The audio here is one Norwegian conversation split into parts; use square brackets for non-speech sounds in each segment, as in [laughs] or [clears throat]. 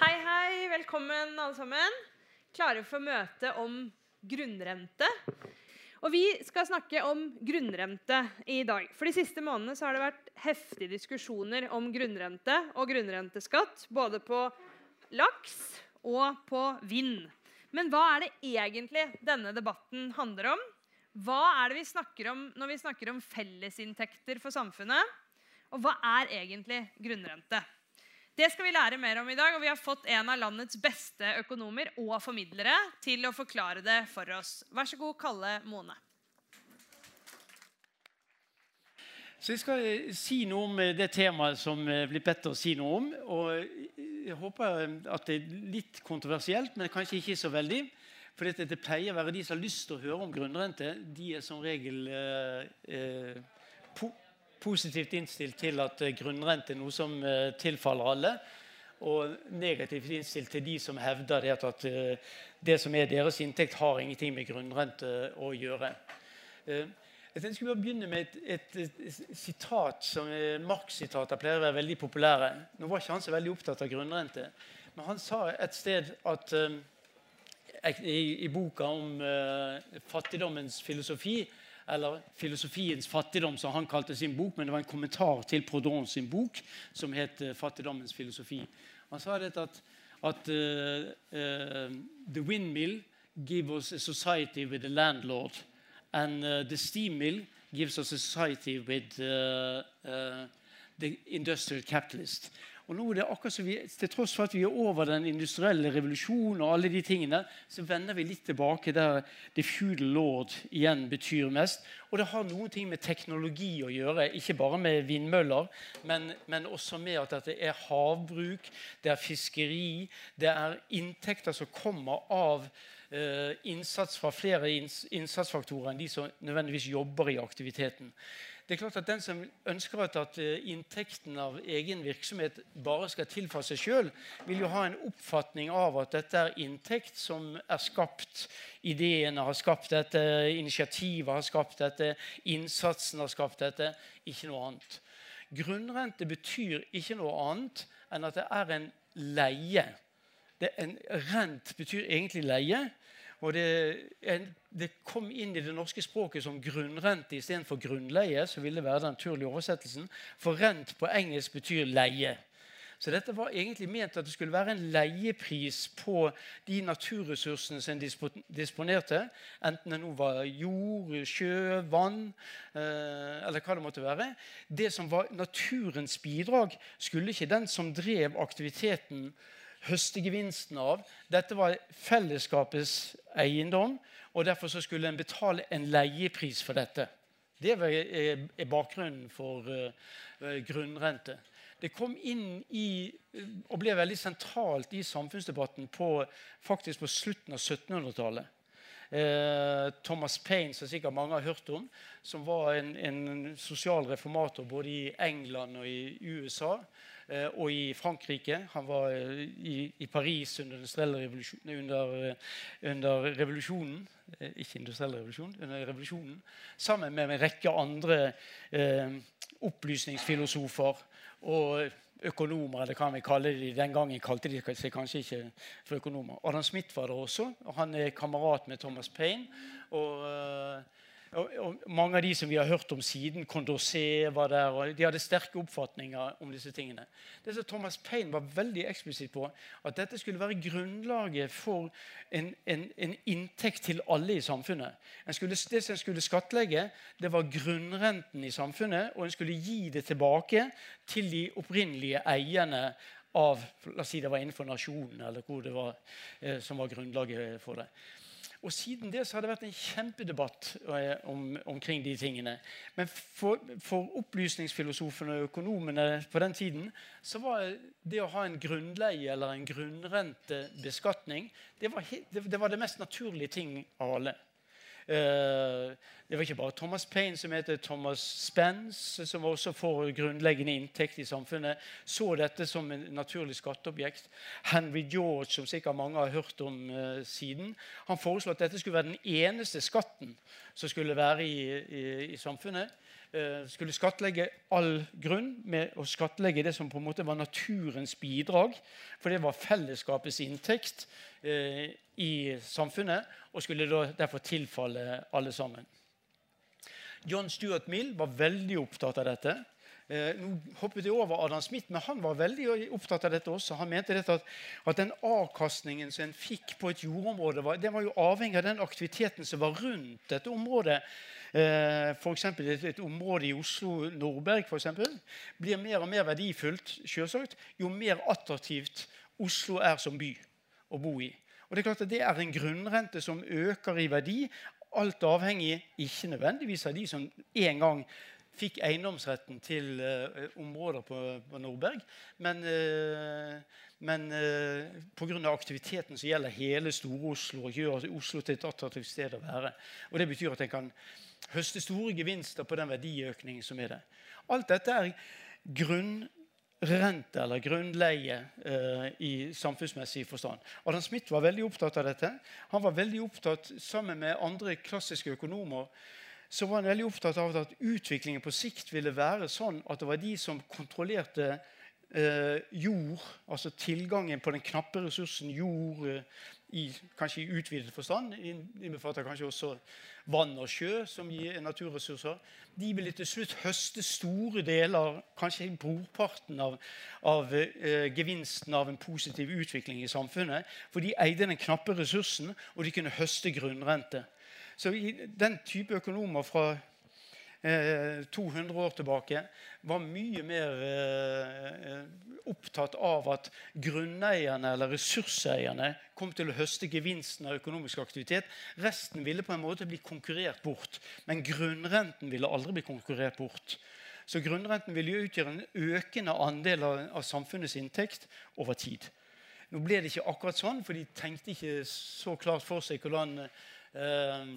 Hei, hei. Velkommen, alle sammen. Klare for møte om grunnrente. Og Vi skal snakke om grunnrente i dag. For De siste månedene har det vært heftige diskusjoner om grunnrente og grunnrenteskatt. Både på laks og på vind. Men hva er det egentlig denne debatten handler om? Hva er det vi snakker om når vi snakker om fellesinntekter for samfunnet? Og hva er egentlig grunnrente? Det skal vi lære mer om i dag, og vi har fått en av landets beste økonomer og formidlere til å forklare det for oss. Vær så god, Kalle Mone. Så Jeg skal eh, si noe om eh, det temaet som eh, blir bedt å si noe om. og Jeg håper at det er litt kontroversielt, men kanskje ikke så veldig. For det pleier å være de som har lyst til å høre om grunnrente. De er som regel eh, po positivt innstilt til at eh, grunnrente er noe som eh, tilfaller alle. Og negativt innstilt til de som hevder det at eh, det som er deres inntekt, har ingenting med grunnrente å gjøre. Jeg tenkte skulle begynne med et, et sitat som Marx-sitater pleier å være veldig populære. Nå var ikke han så veldig opptatt av grunnrente, men han sa et sted at i, i boka om uh, fattigdommens filosofi eller filosofiens fattigdom, som han kalte sin bok, men det var en kommentar til Proudhon sin bok, som het uh, 'Fattigdommens filosofi'. Han sa dette at, at uh, uh, the windmill gives us a society with a landlord, and the steam mill gives us a society with the industrial capitalist. Og nå er det akkurat som vi, Til tross for at vi er over den industrielle revolusjonen, og alle de tingene, så vender vi litt tilbake der the feudal lord igjen betyr mest. Og det har noen ting med teknologi å gjøre, ikke bare med vindmøller, men, men også med at det er havbruk, det er fiskeri, det er inntekter som kommer av eh, innsats fra flere innsatsfaktorer enn de som nødvendigvis jobber i aktiviteten. Det er klart at Den som ønsker at eh, inntekten av egen virksomhet bare skal tilfalle seg sjøl, vil jo ha en oppfatning av at dette er inntekt som er skapt. Ideene har skapt dette, initiativet har skapt dette, innsatsen har skapt dette. Ikke noe annet. Grunnrente betyr ikke noe annet enn at det er en leie. En Rent betyr egentlig leie. Og det, det, kom inn i det norske språket som grunnrente istedenfor grunnleie. så ville det være den naturlige oversettelsen. For rent på engelsk betyr leie. Så dette var egentlig ment at det skulle være en leiepris på de naturressursene som en disponerte. Enten det nå var jord, sjø, vann eh, eller hva det måtte være. Det som var naturens bidrag, skulle ikke den som drev aktiviteten, høste gevinsten av. Dette var fellesskapets eiendom, og derfor skulle en betale en leiepris for dette. Det er bakgrunnen for uh, grunnrente. Det kom inn i, og ble veldig sentralt i samfunnsdebatten på, faktisk på slutten av 1700-tallet. Eh, Thomas Paine, som sikkert mange har hørt om, som var en, en sosial reformator både i England og i USA. Eh, og i Frankrike. Han var eh, i, i Paris under, revolusjon, under, revolusjonen, under, revolusjonen. Ikke industriell revolusjon, under revolusjonen. Sammen med en rekke andre eh, opplysningsfilosofer og økonomer. det kan vi kalle de. Den gangen kalte de seg kanskje ikke for økonomer. Adam Smith var der også. og Han er kamerat med Thomas Paine. og og, og mange av de som vi har hørt om siden, Condorcet var der, og de hadde sterke oppfatninger om disse tingene. Det som Thomas Paine var veldig eksplisitt på, at dette skulle være grunnlaget for en, en, en inntekt til alle i samfunnet. Skulle, det som en skulle skattlegge, det var grunnrenten i samfunnet, og en skulle gi det tilbake til de opprinnelige eierne av la oss si det var innenfor nasjonen, eller hvor det var, eh, som var grunnlaget for det. Og Siden det så har det vært en kjempedebatt eh, om, omkring de tingene. Men for, for, opplysningsfilosofene og økonomene på den tiden så var det å ha en grunnleie eller en grunnrentebeskatning det det, det var det mest naturlige ting av alle. Eh, det var ikke bare Thomas Paine som heter Thomas Spence, som også får grunnleggende inntekt i samfunnet, så dette som en naturlig skatteobjekt. Henry George, som sikkert mange har hørt om uh, siden, han foreslo at dette skulle være den eneste skatten som skulle være i, i, i samfunnet. eh, skulle skattlegge all grunn med å skattlegge det som på en måte var naturens bidrag. For det var fellesskapets inntekt eh, i samfunnet og skulle derfor tilfalle alle sammen. John Stuart Mill var veldig opptatt av dette. Eh, nå hoppet jeg over Adam Smith, men han var veldig opptatt av dette også. Han mente at, at den avkastningen som en fikk på et jordområde, var, det var jo avhengig av den aktiviteten som var rundt dette området. Eh, F.eks. Et, et område i Oslo, Nordberg, for eksempel, blir mer og mer verdifullt selvsagt, jo mer attraktivt Oslo er som by å bo i. Og Det er klart at det er en grunnrente som øker i verdi. Alt avhengig ikke nødvendigvis av de som en gang fikk eiendomsretten til uh, områder på, på, Nordberg. Men, uh, men uh, pga. aktiviteten som gjelder hele Store-Oslo, og gjør Oslo til et attraktivt sted å være. Og Det betyr at en kan høste store gevinster på den verdiøkningen som er der. Alt dette er grunnrente eller grunnleie eh, i samfunnsmessig forstand. Adam Smith var veldig opptatt av dette. Han var veldig opptatt, sammen med andre klassiske økonomer, så var han veldig opptatt av at utviklingen på sikt ville være sånn at det var de som kontrollerte eh, jord, altså tilgangen på den knappe ressursen jord eh, i kanskje i utvidet forstand, innbefatter kanskje også vann og sjø, som gir naturressurser, de ville til slutt høste store deler, kanskje brorparten av, av eh, gevinsten av en positiv utvikling i samfunnet. For de eide den knappe ressursen, og de kunne høste grunnrente. Så den type økonomer fra 200 år tilbake var mye mer eh, opptatt av at grunneierne eller ressurseierne kom til å høste gevinsten av økonomisk aktivitet. Resten ville på en måte bli konkurrert bort. Men grunnrenten ville aldri bli konkurrert bort. Så grunnrenten ville utgjøre en økende andel av samfunnets inntekt over tid. Nå ble det ikke akkurat sånn, for de tenkte ikke så klart for seg hvordan eh,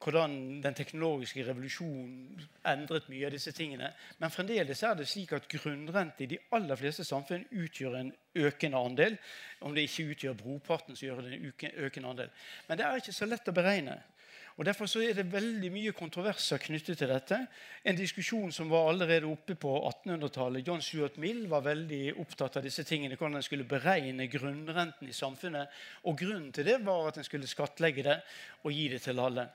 hvordan den teknologiske revolusjonen endret mye av disse tingene. Men fremdeles er det slik at grunnrente i de aller fleste samfunn utgjør en økende andel. Om det ikke utgjør brorparten, så gjør det en økende andel. Men det er ikke så lett å beregne. Og Derfor så er det veldig mye kontroverser knyttet til dette. En diskusjon som var allerede oppe på 1800-tallet. John Stuart Mill var veldig opptatt av disse tingene, hvordan en skulle beregne grunnrenten i samfunnet. Og Grunnen til det var at en skulle skattlegge det og gi det til alle.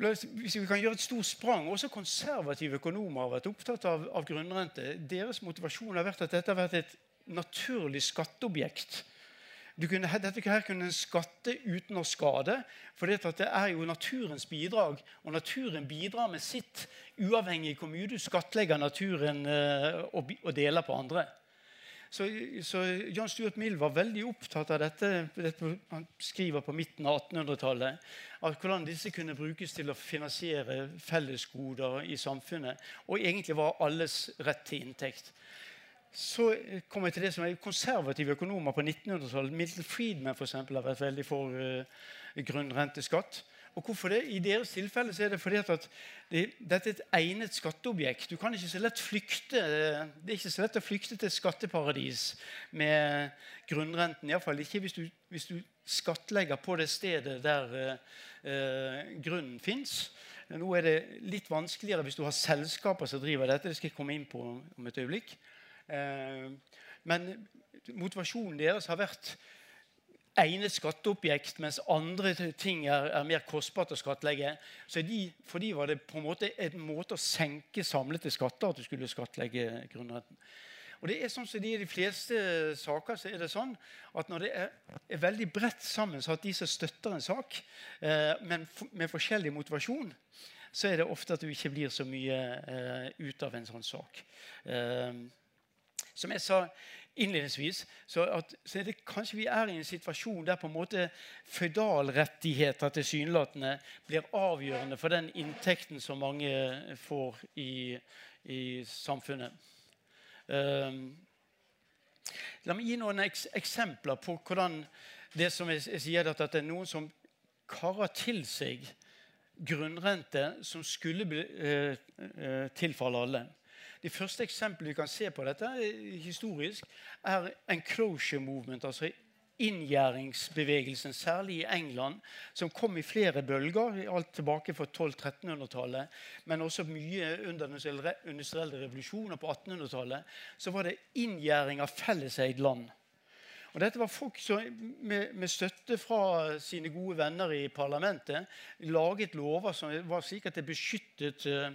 Hvis vi kan gjøre et stort sprang, Også konservative økonomer har vært opptatt av, av grunnrente. Deres motivasjon har vært at dette har vært et naturlig skatteobjekt kunne, dette her kunne en skatte uten å skade. For det er jo naturens bidrag, og naturen bidrar med sitt uavhengig hvor mye du skattlegger naturen eh, og, og deler på andre. Så, så, John Stuart Mill var veldig opptatt av dette. dette han skriver på midten av 1800-tallet. Av hvordan disse kunne brukes til å finansiere fellesgoder i samfunnet. Og egentlig var alles rett til inntekt så kom jeg til det som er konservative økonomer på 1900-tallet. Milton Friedman for eksempel, har vært veldig for uh, grunnrenteskatt. Og hvorfor det? I deres tilfelle er det fordi at det, dette er et egnet skatteobjekt. Du kan ikke så lett flykte, Det er ikke så lett å flykte til skatteparadis med grunnrenten. Iallfall ikke hvis du, hvis du skattlegger på det stedet der uh, grunnen fins. Nå er det litt vanskeligere hvis du har selskaper som driver dette. Det skal jeg komme inn på om et øyeblikk. Eh, men motivasjonen deres har vært egnet skatteobjekt, mens andre ting er, er mer kostbart å skattlegge. Så de, For de var det på en måte en måte å senke samlede skatter at du skulle skattlegge grunnretten. Og det er sånn som I de fleste saker så er det sånn at når det er, er veldig bredt sammensatt, de som støtter en sak, eh, men med forskjellig motivasjon, så er det ofte at du ikke blir så mye eh, ut av en sånn sak. Eh, som jeg sa innledningsvis, så, at, så er det kanskje vi er i en situasjon der på en måte føydalrettigheter tilsynelatende blir avgjørende for den inntekten som mange får i, i samfunnet. Um, la meg gi noen eks eksempler på hvordan det som jeg, sier, at det er noen som karer til seg grunnrente som skulle bli, eh, eh, tilfalle alle. De første eksemplene vi kan se på dette historisk, er enclosure movement, altså inngjæringsbevegelsen, særlig i England, som kom i flere bølger, alt tilbake fra 1200-1300-tallet, men også mye under den industrielle revolusjonen på 1800-tallet, så var det inngjæring av felleseid land. Og Dette var folk som med, med, støtte fra sine gode venner i parlamentet laget lover som var slik at det beskyttet uh,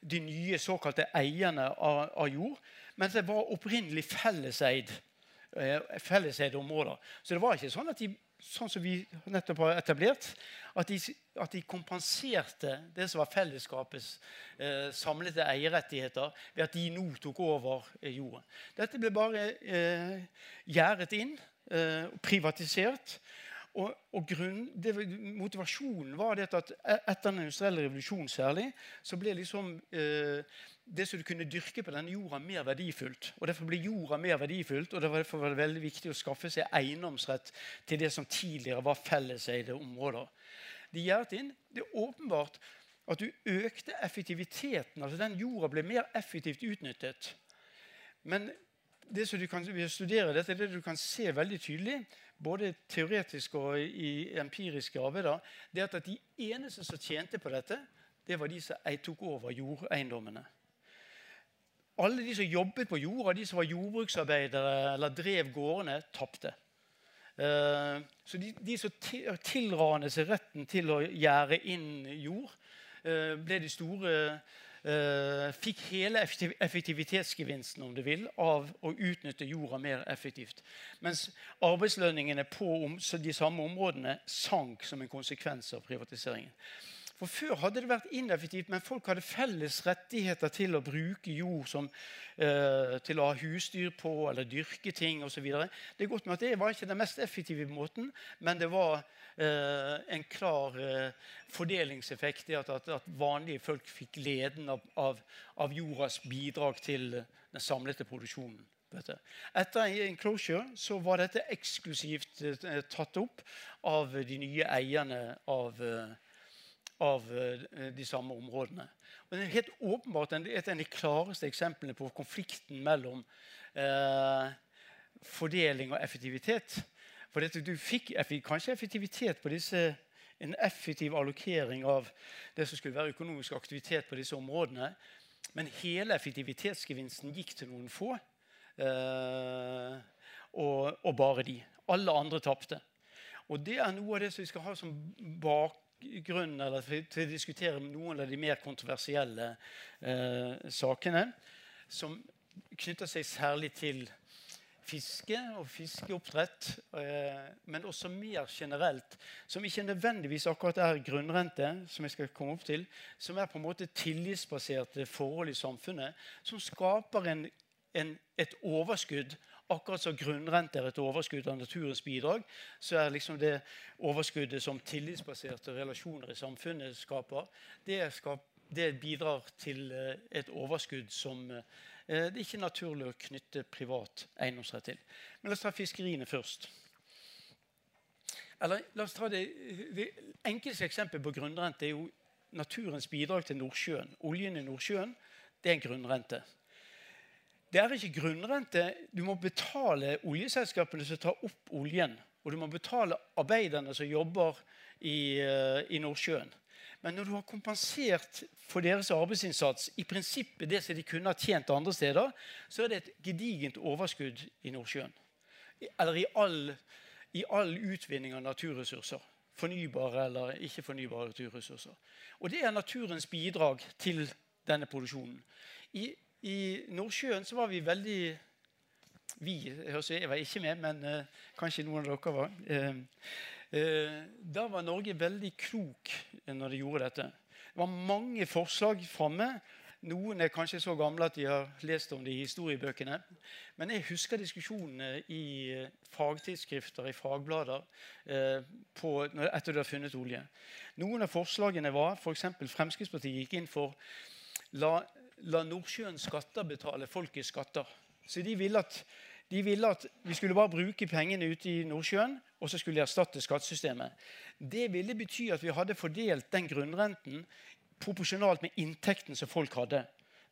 de nye såkalte eierne av, av jord. Mens det var opprinnelig felleseid, felleseide områder. Så det var ikke sånn at de sånn som vi nettopp har etablert, at de, at de kompenserte det som var fellesskapets eh, samlede eierrettigheter, ved at de nå tok over eh, jorden. Dette ble bare eh, gjerdet inn, eh, privatisert. Og, og grunn, det, motivasjonen var det at e, etter den industrielle revolusjonen særlig, så ble liksom eh, det som du kunne dyrke på denne jorda, mer verdifullt. Og Derfor ble jorda mer verdifullt, og derfor var det veldig viktig å skaffe seg eiendomsrett til det som tidligere var felleseide områder. De gjerdet inn. Det er åpenbart at du økte effektiviteten. altså Den jorda ble mer effektivt utnyttet. Men det som du kan studere dette, det du kan se veldig tydelig, både teoretisk og i empiriske arbeider, det at de eneste som tjente på dette, det var de som tok over jordeiendommene alle de som jobbet på jorda, de som var jordbruksarbeidere eller drev gårdene, tapte. Uh, så de, de som tilranet seg retten til å gjerde inn jord, uh, ble de store Fikk hele effektivitetsgevinsten om du vil, av å utnytte jorda mer effektivt. Mens arbeidslønningene på de samme områdene sank som en konsekvens av privatiseringen. For Før hadde det vært ineffektivt, men folk hadde felles rettigheter til å bruke jord som, eh, til å ha husdyr på eller dyrke ting osv. Det er godt med at det var ikke den mest effektive måten, men det var eh, en klar eh, fordelingseffekt. i at, at, at, vanlige folk fikk gleden av, av, av jordas bidrag til den samlede produksjonen. Etter enclosure så var dette eksklusivt eh, tatt opp av de nye eierne av eh, av eh, de samme områdene. Og det er helt åpenbart et av de klareste eksemplene på konflikten mellom eh, fordeling og effektivitet. For dette, du fikk kanskje effektivitet på disse, en effektiv allokering av det som skulle være økonomisk aktivitet på disse områdene. Men hele effektivitetsgevinsten gikk til noen få. Eh, og, og, bare de. Alle andre tapte. Og det er noe av det som vi skal ha som bak grunn til å diskutere noen av de mer kontroversielle eh, sakene, som knytter seg særlig til fiske og fiskeoppdrett, eh, men også mer generelt, som ikke nødvendigvis akkurat er grunnrente, som jeg skal komme opp til, som er på en måte tillitsbaserte forhold i samfunnet, som skaper en, en, et overskudd Akkurat som grunnrente er et overskudd av naturens bidrag, så er liksom det overskuddet som tillitsbaserte relasjoner i samfunnet skaper, det, skap, det bidrar til eh, et overskudd som eh, det ikke er naturlig å knytte privat eiendomsrett til. Men la oss ta fiskeriene først. Eller la oss ta Det, det enkleste eksempelet på grunnrente er jo naturens bidrag til Nordsjøen. Oljen i Nordsjøen det er en grunnrente. Det er ikke grunnrente. Du må betale oljeselskapene som tar opp oljen. Og du må betale arbeiderne som jobber i, uh, i Nordsjøen. Men når du har kompensert for deres arbeidsinnsats, i prinsippet det som de kunne ha tjent andre steder, så er det et gedigent overskudd i Nordsjøen. Eller i all, i all utvinning av naturressurser. Fornybare eller ikke-fornybare naturressurser. Og det er naturens bidrag til denne produksjonen. I i Nordsjøen så var vi veldig Vi jeg var ikke med, men uh, kanskje noen av dere var. Uh, uh, da var Norge veldig klok når de gjorde dette. Det var mange forslag framme. Noen er kanskje så gamle at de har lest om det i historiebøkene. Men jeg husker diskusjonene i fagtidsskrifter, i fagblader, på, etter du har funnet olje. Noen av forslagene var f.eks. For Fremskrittspartiet gikk inn for la la Nordsjøens skatter betale folkets skatter. Så de ville, at, de ville at vi skulle bare bruke pengene ute i Nordsjøen, og så skulle de erstatte skattesystemet. Det ville bety at vi hadde fordelt den grunnrenten proporsjonalt med inntekten som folk hadde.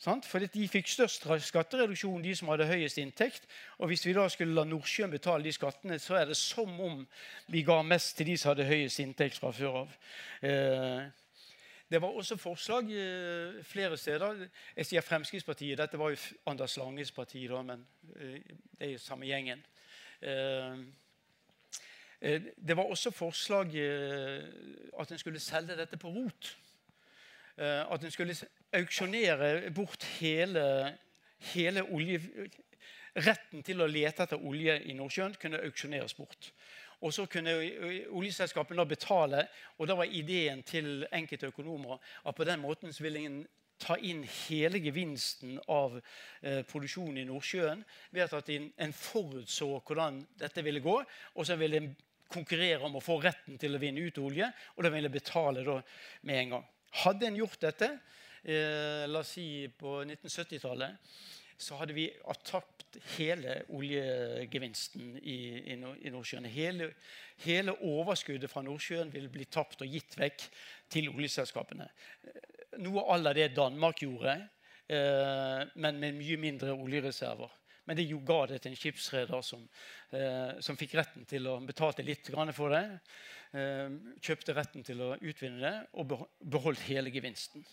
Sant? De fikk størst skattereduksjon, de som hadde høyest inntekt. Og hvis vi da skulle la Nordsjøen betale de skattene, så er det som om vi ga mest til de som hadde høyest inntekt fra før av. Eh, det var også forslag eh, flere steder. Jeg sier Fremskrittspartiet. Dette var jo Anders Langes parti, da, men eh, det er jo samme gjengen. Eh, det var også forslag at en skulle selge dette på rot. At en skulle auksjonere bort hele, hele olje... Retten til å lete etter olje i Nordsjøen kunne auksjoneres bort. Og så kunne oljeselskapene betale. Og da var ideen til enkelte økonomer at på den måten så ville en ta inn hele gevinsten av eh, produksjonen i Nordsjøen ved at en, en forutså hvordan dette ville gå. Og så ville en konkurrere om å få retten til å vinne ut olje, og da ville betale da med en gang. Hadde en gjort dette, eh, la oss si på 1970-tallet, så hadde vi tapt hele oljegevinsten i, i, i Nordsjøen. Hele, hele, overskuddet fra Nordsjøen ville bli tapt og gitt vekk til oljeselskapene. Noe à la det Danmark gjorde, eh, men med mye mindre oljereserver. Men det ga det til en skipsreder som, eh, som fikk retten til å betale litt for det. Eh, kjøpte retten til å utvinne det og beholdt hele gevinsten.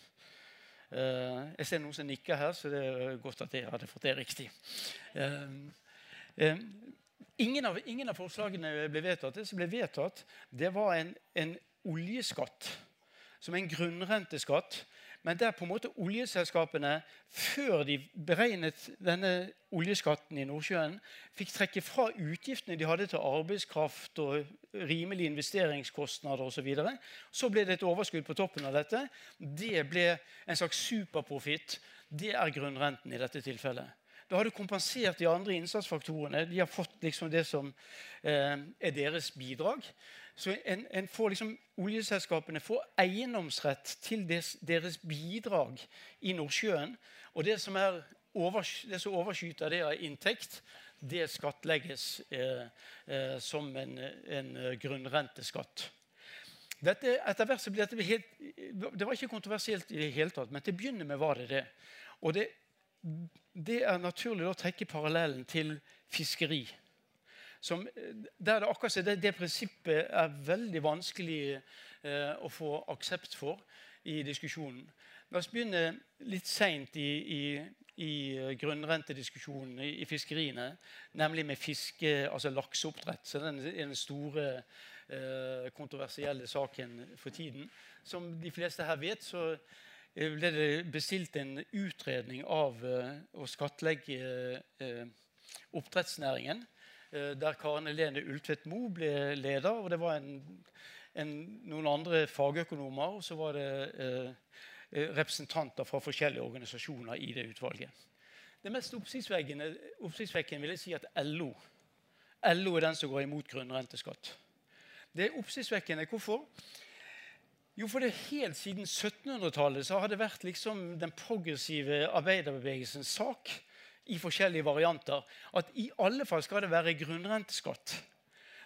Eh, jeg ser noen som nikker her, så det er godt at jeg hadde fått det riktig. Eh, ingen av, ingen av forslagene ble vedtatt. Det som ble vedtatt, det var en, en oljeskatt. Som en grunnrenteskatt men der på en måte oljeselskapene, før de beregnet denne oljeskatten i Nordsjøen, fikk trekke fra utgiftene de hadde til arbeidskraft og rimelige investeringskostnader osv. Så, så ble det et overskudd på toppen av dette. Det ble en slags superprofitt. Det er grunnrenten i dette tilfellet. Da har du kompensert de andre innsatsfaktorene. De har fått liksom det som eh, er deres bidrag. Så en, en får liksom, Oljeselskapene får eiendomsrett til des, deres bidrag i Nordsjøen. Og det som, er over, det som overskyter det av inntekt, det skattlegges eh, eh, som en, en, grunnrenteskatt. Dette, etter hvert så ble dette helt, Det var ikke kontroversielt i det hele tatt, men til å begynne med var det det. Og det, det er naturlig å trekke parallellen til fiskeri som, der det akkurat det, det prinsippet er veldig vanskelig eh, å få aksept for i diskusjonen. La oss begynne litt seint i, i, i grunnrentediskusjonen i, i, fiskeriene, nemlig med fiske, altså lakseoppdrett. Så den er den store eh, kontroversielle saken for tiden. Som de fleste her vet, så eh, ble det bestilt en utredning av eh, å skattlegge eh, oppdrettsnæringen. Eh, der Karen Helene Ultvedt Moe ble leder. og Det var en, en, noen andre fagøkonomer, og så var det eh, eh, representanter fra forskjellige organisasjoner i det utvalget. Det mest oppsiktsvekkende vil jeg si at LO LO er den som går imot grunnrenteskatt. Det er oppsiktsvekkende. Hvorfor? Jo, for det Helt siden 1700-tallet så har det vært liksom den progressive arbeiderbevegelsens sak i forskjellige varianter at i alle fall skal det være grunnrenteskatt.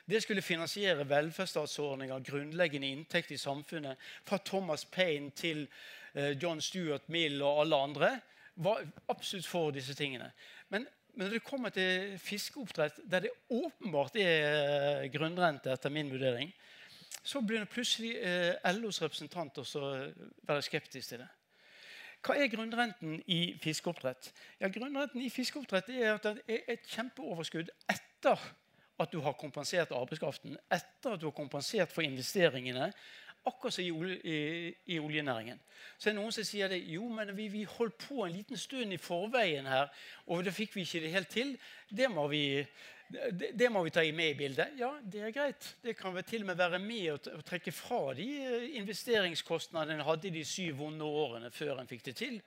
Det skulle finansiere velferdsstatsordninger, grunnleggende inntekt i samfunnet. Fra Thomas Paine til eh, John Stuart Mill og alle andre var absolutt for disse tingene. Men, men når det kommer til fiskeoppdrett, der det åpenbart er eh, grunnrente, etter min vurdering, så begynner plutselig eh, LOs representanter å være skeptiske til det. Hva er grunnrenten i fiskeoppdrett? Ja, grunnrenten i fiskeoppdrett er at det er et kjempeoverskudd etter at du har kompensert arbeidskraften, etter at du har kompensert for investeringene. Akkurat som i, i, i, oljenæringen. Så er det noen som sier det, jo, men vi, vi, holdt på en liten stund i forveien her, og da fikk vi ikke det helt til. Det må vi det, det, må vi ta med i bildet. Ja, det er greit. Det kan vel til og med være med å, trekke fra de eh, investeringskostnadene en hadde de syv vonde årene før en fikk det til.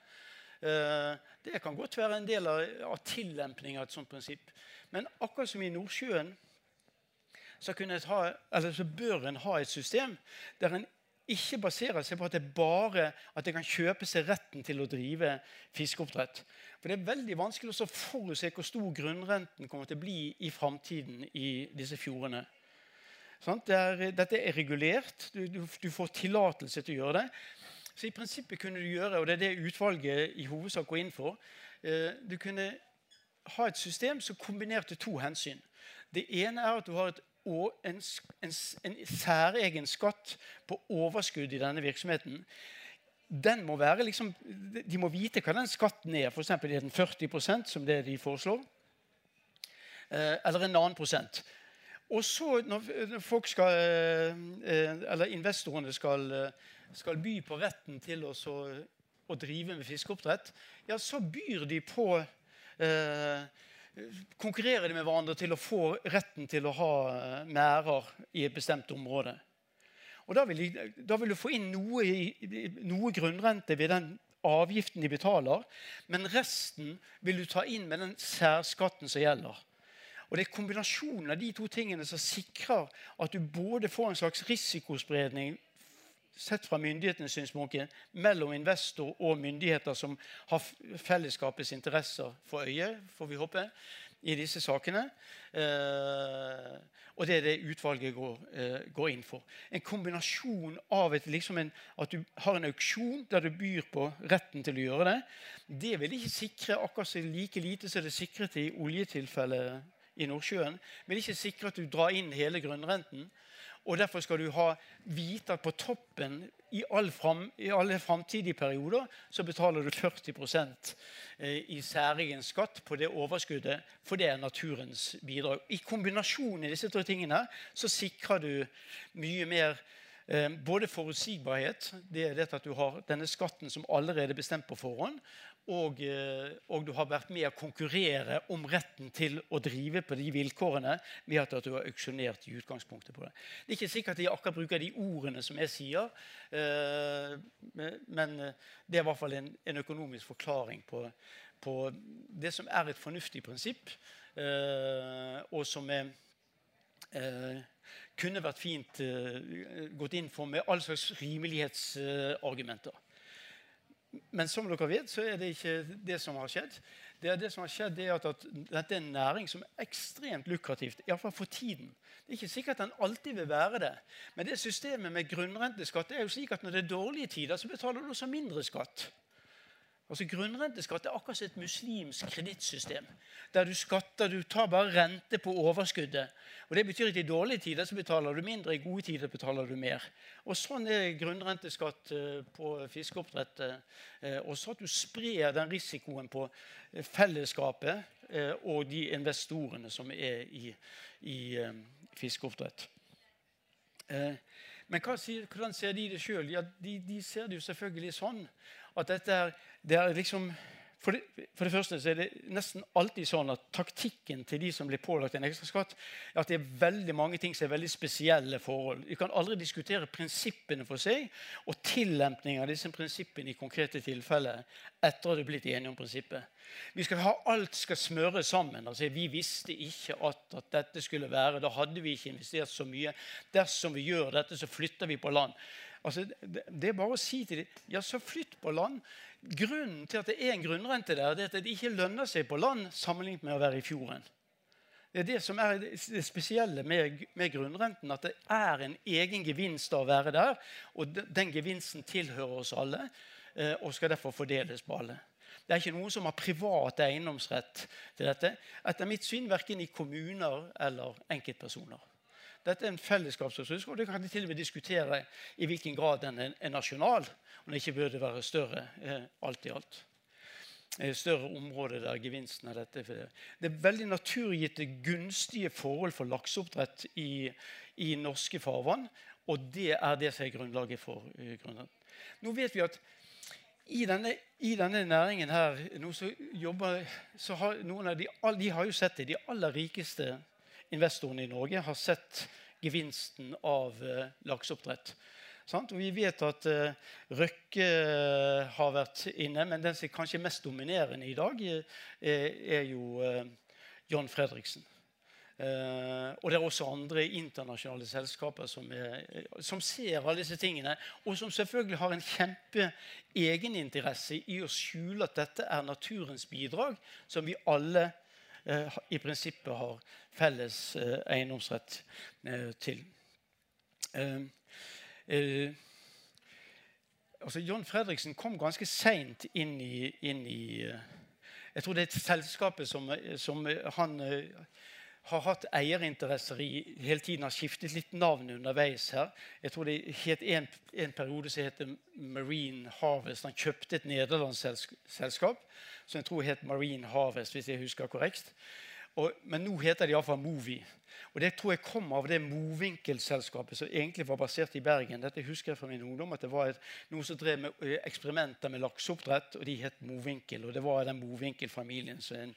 Eh, det kan godt være en del av, av tillempning av et sånt prinsipp. Men akkurat som i Nordsjøen så, ha, så bør en ha et system der en ikke baserer seg på at det bare at det kan kjøpe seg retten til å drive fiskeoppdrett. For Det er veldig vanskelig å forutse hvor stor grunnrenten kommer til å bli i framtiden i disse fjordene. Sånn? Det dette er regulert. Du, du, du får tillatelse til å gjøre det. Så i prinsippet kunne du gjøre, og det er det utvalget i hovedsak går inn for, eh, du kunne ha et system som kombinerte to hensyn. Det ene er at du har et, en, en, en særegen skatt på overskudd i denne virksomheten. Den må være liksom, De må vite hva den skatten er. F.eks. er den 40% som det de foreslår. Eh, eller en annen prosent. Og så, når folk skal, eh, eller investorene skal, skal by på retten til å, å drive med fiskeoppdrett, ja, så byr de på eh, konkurrerer de med hverandre til å få retten til å ha eh, merder i et bestemt område. Og Da vil, de, da vil du få inn noe, noe, grunnrente ved den avgiften de betaler, men resten vil du ta inn med den særskatten som gjelder. Og Det er kombinasjonen av de to tingene som sikrer at du både får en slags risikospredning sett fra myndighetenes synspunkt mellom investor og myndigheter som har fellesskapets interesser for øye, får vi håpe, i disse sakene. Eh, og det er det utvalget går, eh, går inn for. En kombinasjon av et, liksom en, at du har en auksjon der du byr på retten til å gjøre det. Det vil ikke sikre akkurat like lite som det sikret i oljetilfellet i Nordsjøen. Vil ikke sikre at du drar inn hele grunnrenten. Og Derfor skal du ha vite at på toppen i, all fram, i alle framtidige perioder så betaler du 40 eh, i særegen skatt på det overskuddet, for det er naturens bidrag. I kombinasjon i disse tre tingene så sikrer du mye mer eh, både forutsigbarhet, det er det at du har denne skatten som allerede er bestemt på forhånd, og, eh, og, du har vært med å konkurrere om retten til å drive på de vilkårene ved at du har auksjonert i utgangspunktet på det. Det er ikke sikkert at de akkurat bruker de ordene som jeg sier, eh, men eh, det er i hvert fall en, en økonomisk forklaring på, på, det som er et fornuftig prinsipp, og som er, kunne vært fint gått inn for med all slags rimelighetsargumenter. Men som dere vet, så er det ikke det som har skjedd. Det, det som har skjedd er at, at, Dette er en næring som er ekstremt lukrativt, iallfall for tiden. Det er ikke sikkert at den alltid vil være det. Men det systemet med grunnrenteskatt er jo slik at når det er dårlige tider, så betaler du også mindre skatt. Altså Grunnrenteskatt er akkurat som et muslimsk kredittsystem. Der du skatter, du tar bare rente på overskuddet. Og Det betyr at i dårlige tider så betaler du mindre, i gode tider betaler du mer. Og Sånn er grunnrenteskatt eh, på fiskeoppdrett. Eh, også at du sprer den risikoen på eh, fellesskapet og de investorene som er i, i fiskeoppdrett. Men hva, hvordan ser de det sjøl? Ja, de, de ser det jo selvfølgelig sånn at dette er det er liksom for det, for det, første så er det nesten alltid sånn at taktikken til de som blir pålagt en ekstra skatt, er at det er veldig mange ting som er veldig spesielle forhold. Vi kan aldri diskutere prinsippene for seg og tillempning av disse prinsippene i konkrete tilfeller etter at du er blitt enige om prinsippet. Vi skal ha Alt skal smøres sammen. altså Vi visste ikke at, at dette skulle være. Da hadde vi ikke investert så mye. Dersom vi gjør dette, så flytter vi på land. Altså, det, er bare å si til dem ja, så flytt på land. Grunnen til at det er en grunnrente der, det er at det ikke lønner seg på land sammenlignet med å være i fjorden. Det er det som er det spesielle med, med grunnrenten, at det er en egen gevinst av å være der. Og den gevinsten tilhører oss alle eh, og skal derfor fordeles på alle. Det er ikke noen som har privat eiendomsrett til dette. Etter mitt syn verken i kommuner eller enkeltpersoner. Dette er en fellesskapsressurs, og det kan de til og med diskutere i hvilken grad den er, nasjonal. Og den ikke burde være større eh, alt i alt. Eh, større område der gevinsten av dette det. er veldig naturgitte, gunstige forhold for lakseoppdrett i, i norske farvann. Og det er det som er grunnlaget for uh, grunnen. Nå vet vi at i denne, i denne, næringen her nå så jobber, så har noen av de, de har jo sett det, de aller rikeste investorene i Norge har sett gevinsten av uh, lakseoppdrett. Vi vet at uh, Røkke uh, har vært inne, men den som kanskje er mest dominerende i dag, er, er jo John Fredriksen. og det er også andre internasjonale selskaper som, er, som, ser alle disse tingene, og som selvfølgelig har en kjempe egeninteresse i å skjule at dette er naturens bidrag, som vi alle i prinsippet har felles eh, eiendomsrett eh, til. Eh, altså John Fredriksen kom ganske seint inn i, inn i eh, Jeg tror det er et selskapet som, som han har hatt eierinteresser i hele tiden. Har skiftet litt navn underveis her. Jeg tror det het en, en periode som het Marine Harvest. Han kjøpte et nederlandsk selskap som jeg tror het Marine Harvest, hvis jeg husker korrekt. Og, men nå heter det iallfall Movi. Og Det tror jeg kom av det Movinkel-selskapet som egentlig var basert i Bergen. Dette husker jeg fra min ungdom, at det var et, noen som drev med eh, eksperimenter med lakseoppdrett, og de het Movinkel. Og det var den Movinkel-familien som en,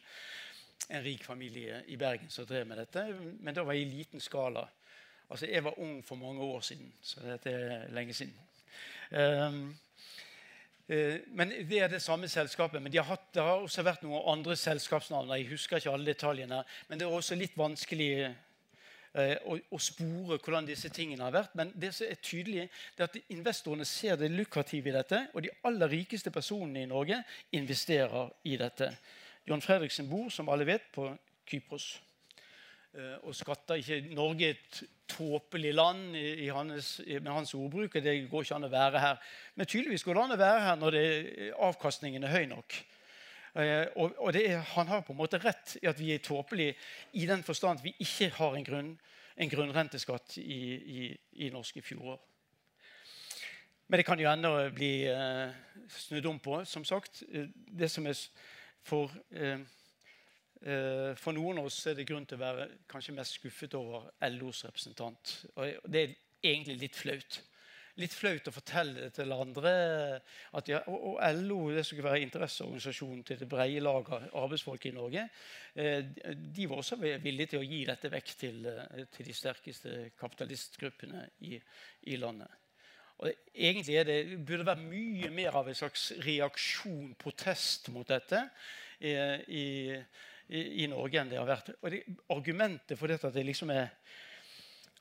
en, rik familie i Bergen som drev med dette. Men da var jeg i liten skala. Altså, Jeg var ung for mange år siden, så dette er lenge siden. Um, men Det er det samme selskapet. Men de har hatt, det har også vært noen andre selskapsnavn. Jeg husker ikke alle detaljene. Men det er også litt vanskelig eh, å, å, spore hvordan disse tingene har vært. Men det som er tydelig, det er at investorene ser det lukrative i dette. Og de aller rikeste personene i Norge investerer i dette. John Fredriksen bor, som alle vet, på Kypros. Eh, og skatter ikke Norge et tåpelig land i, hans, med hans ordbruk. Det går ikke an å være her. Men tydeligvis går det an å være her når det, avkastningen er høy nok. Eh, og, og det, Han har på en måte rett i at vi er tåpelige i den forstand at vi ikke har en, grunn, en grunnrenteskatt i, i, i, norske fjorder. Men det kan jo ennå bli eh, snudd om på. som sagt. Eh, det som er for eh, Eh, for noen av oss er det grunn til å være kanskje mest skuffet over LOs representant. Og det er egentlig litt flaut. Litt flaut å fortelle det til andre. at ja, og, LO det skulle være interesseorganisasjonen til det brede lag av arbeidsfolk i Norge. Eh, de var også villige til å gi dette vekk til, eh, til de sterkeste kapitalistgruppene i, i landet. Og egentlig er det, burde være mye mer av en slags reaksjon, protest mot dette. i, i i, Norge enn det har vært. Og det, Argumentet for dette at det liksom er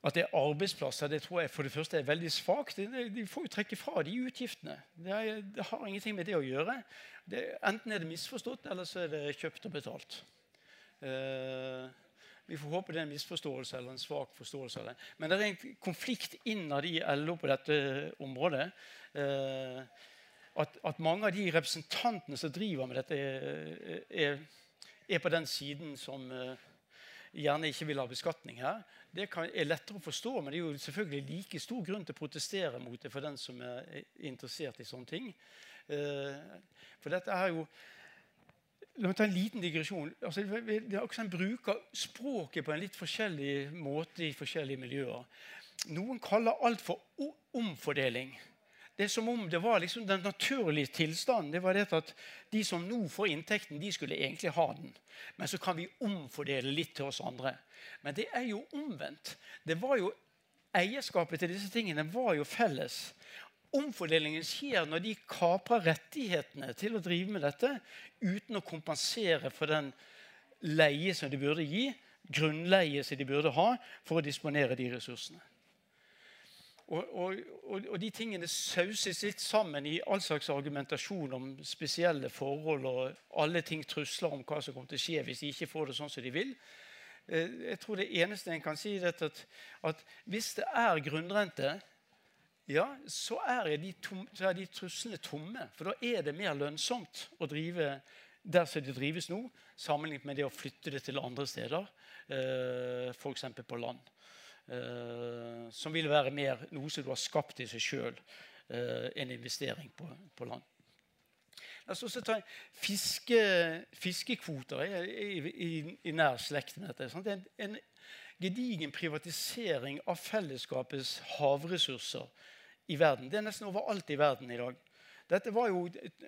at det er arbeidsplasser, det tror jeg for det første er veldig svakt. De, får jo trekke fra de utgiftene. Det, er, det, har ingenting med det å gjøre. Det, enten er det misforstått, eller så er det kjøpt og betalt. Uh, vi får håpe det er en misforståelse eller en svak forståelse av det. Men det er en konflikt innad i LO på dette området. Uh, at, at, mange av de representantene som driver med dette, er, er er på den siden som gjerne ikke vil ha beskatning her. Det kan, er lettere å forstå, men det er jo selvfølgelig like stor grunn til å protestere mot det for den som er interessert i sånne ting. For dette er jo La meg ta en liten digresjon. Altså, det er også En bruker språket på en litt forskjellig måte i forskjellige miljøer. Noen kaller alt for omfordeling. Det er som om det var liksom den naturlige tilstanden. Det var det at De som nå får inntekten, de skulle egentlig ha den. Men så kan vi omfordele litt til oss andre. Men det er jo omvendt. Det var jo Eierskapet til disse tingene var jo felles. Omfordelingen skjer når de kaprer rettighetene til å drive med dette uten å kompensere for den leie som de burde gi, grunnleie som de burde ha for å disponere de ressursene. Og, og, og, de tingene sauses litt sammen i all slags argumentasjon om spesielle forhold og alle ting trusler om hva som kommer til å skje hvis de ikke får det sånn som de vil. Eh, jeg tror det eneste en kan si, er at, at hvis det er grunnrente, ja, så er, de tom, så er de truslene tomme. For da er det mer lønnsomt å drive der som det drives nå, sammenlignet med det å flytte det til andre steder, eh, f.eks. på land. Uh, som vil være mer noe som du har skapt i seg sjøl, eh, en investering på, på land. La oss også ta fiske, fiskekvoter er i, i, i, nær slekt med dette. Sant? En, en gedigen privatisering av fellesskapets havressurser i verden. Det er nesten overalt i verden i dag. Dette var jo,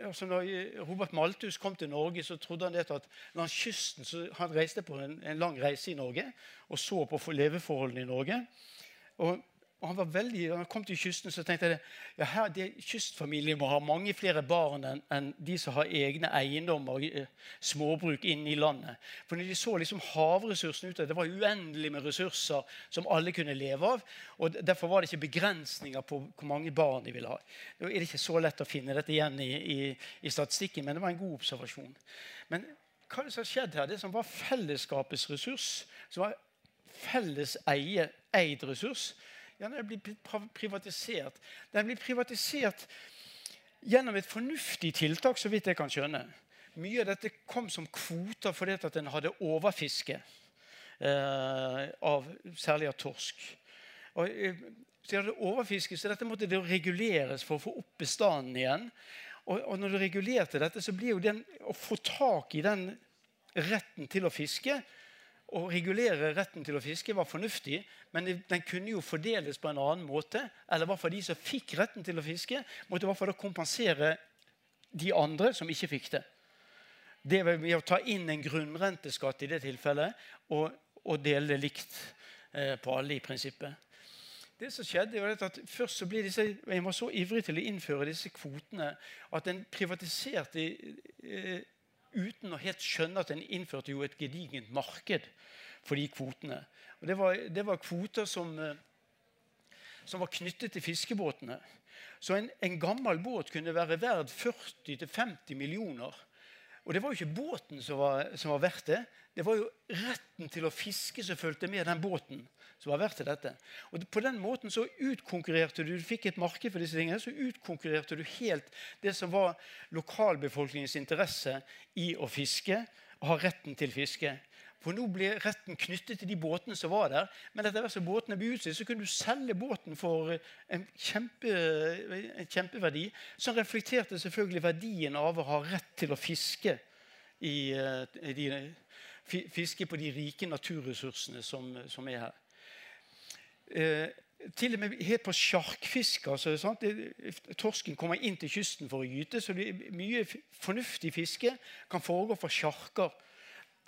altså når Robert Malthus kom til Norge, så trodde han det at langs kysten så Han reiste på en, en lang reise i Norge og så på leveforholdene i Norge. Og og han var veldig, da han kom til kysten, så tenkte jeg ja, her, det, kystfamilien må ha mange flere barn enn en de som har egne eiendommer, og småbruk inne i landet. For når de så liksom havressursene ute, det var uendelig med ressurser som alle kunne leve av. og Derfor var det ikke begrensninger på hvor mange barn de ville ha. Det er ikke så lett å finne dette igjen i, i, i statistikken, men det var en god observasjon. Men hva som har skjedd her? Det som var fellesskapets ressurs, som var felles eie, eid ressurs, ja, den blir privatisert. Den blir privatisert gjennom et fornuftig tiltak, så vidt jeg kan skjønne. Mye av dette kom som kvoter fordi at en hadde overfiske eh, av særlig av torsk. Og, så de hadde overfiske, så dette måtte det reguleres for å få opp bestanden igjen. Og, og når du regulerte dette, så blir jo den å få tak i den retten til å fiske å regulere retten til å fiske var fornuftig, men den kunne jo fordeles på en annen måte. Eller i hvert fall de som fikk retten til å fiske, måtte i hvert fall kompensere de andre som ikke fikk det. Det var ved å ta inn en grunnrenteskatt i det tilfellet og, og dele det likt eh, på alle i prinsippet. Det som skjedde var at Først så ble disse, jeg var så ivrig til å innføre disse kvotene at en privatiserte eh, uten å helt skjønne at en innførte jo et gedigent marked for de kvotene. Og det var, det var kvoter som, eh, som, var knyttet til fiskebåtene. Så en, en gammel båt kunne være verd 40-50 millioner. Og det var jo ikke båten som var, som var verdt det. Det var jo retten til å fiske som fulgte med den båten. som var verdt dette. Og På den måten så utkonkurrerte du du fikk et marked for disse tingene, så utkonkurrerte du helt det som var lokalbefolkningens interesse i å fiske og ha retten til fiske. For nå ble retten knyttet til de båtene som var der. Men etter hvert som båtene ble utstilt, så kunne du selge båten for en, kjempe, en, kjempeverdi, som reflekterte selvfølgelig verdien av å ha rett til å fiske, i, eh, de, fiske på de rike naturressursene som, som er her. Eh, til og med helt på sjarkfiske. Altså, Torsken kommer inn til kysten for å gyte, så mye fornuftig fiske kan foregå for sjarker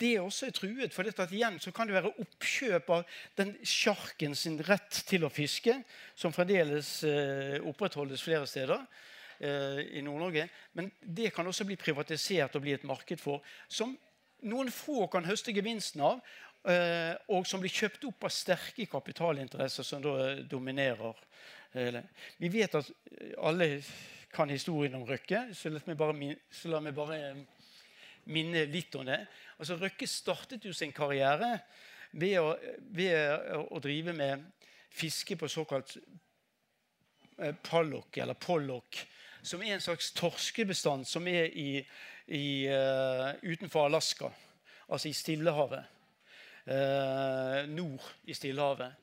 det også er truet. For dette, igjen så kan det være oppkjøp av den sjarken sin rett til å fiske, som fremdeles eh, opprettholdes flere steder eh, i Nord-Norge. Men det kan også bli privatisert og bli et marked for, som noen få kan høste gevinsten av, eh, og som blir kjøpt opp av sterke kapitalinteresser som da eh, dominerer. Eh, vi vet at alle kan historien om Røkke, så la meg bare, så la meg bare minne litt om det. Altså, Røkke startet jo sin karriere ved å, ved å drive med fiske på såkalt pallok, eller pollok, som er en slags torskebestand som er i, i, uh, utenfor Alaska, altså i Stillehavet. Uh, nord i Stillehavet.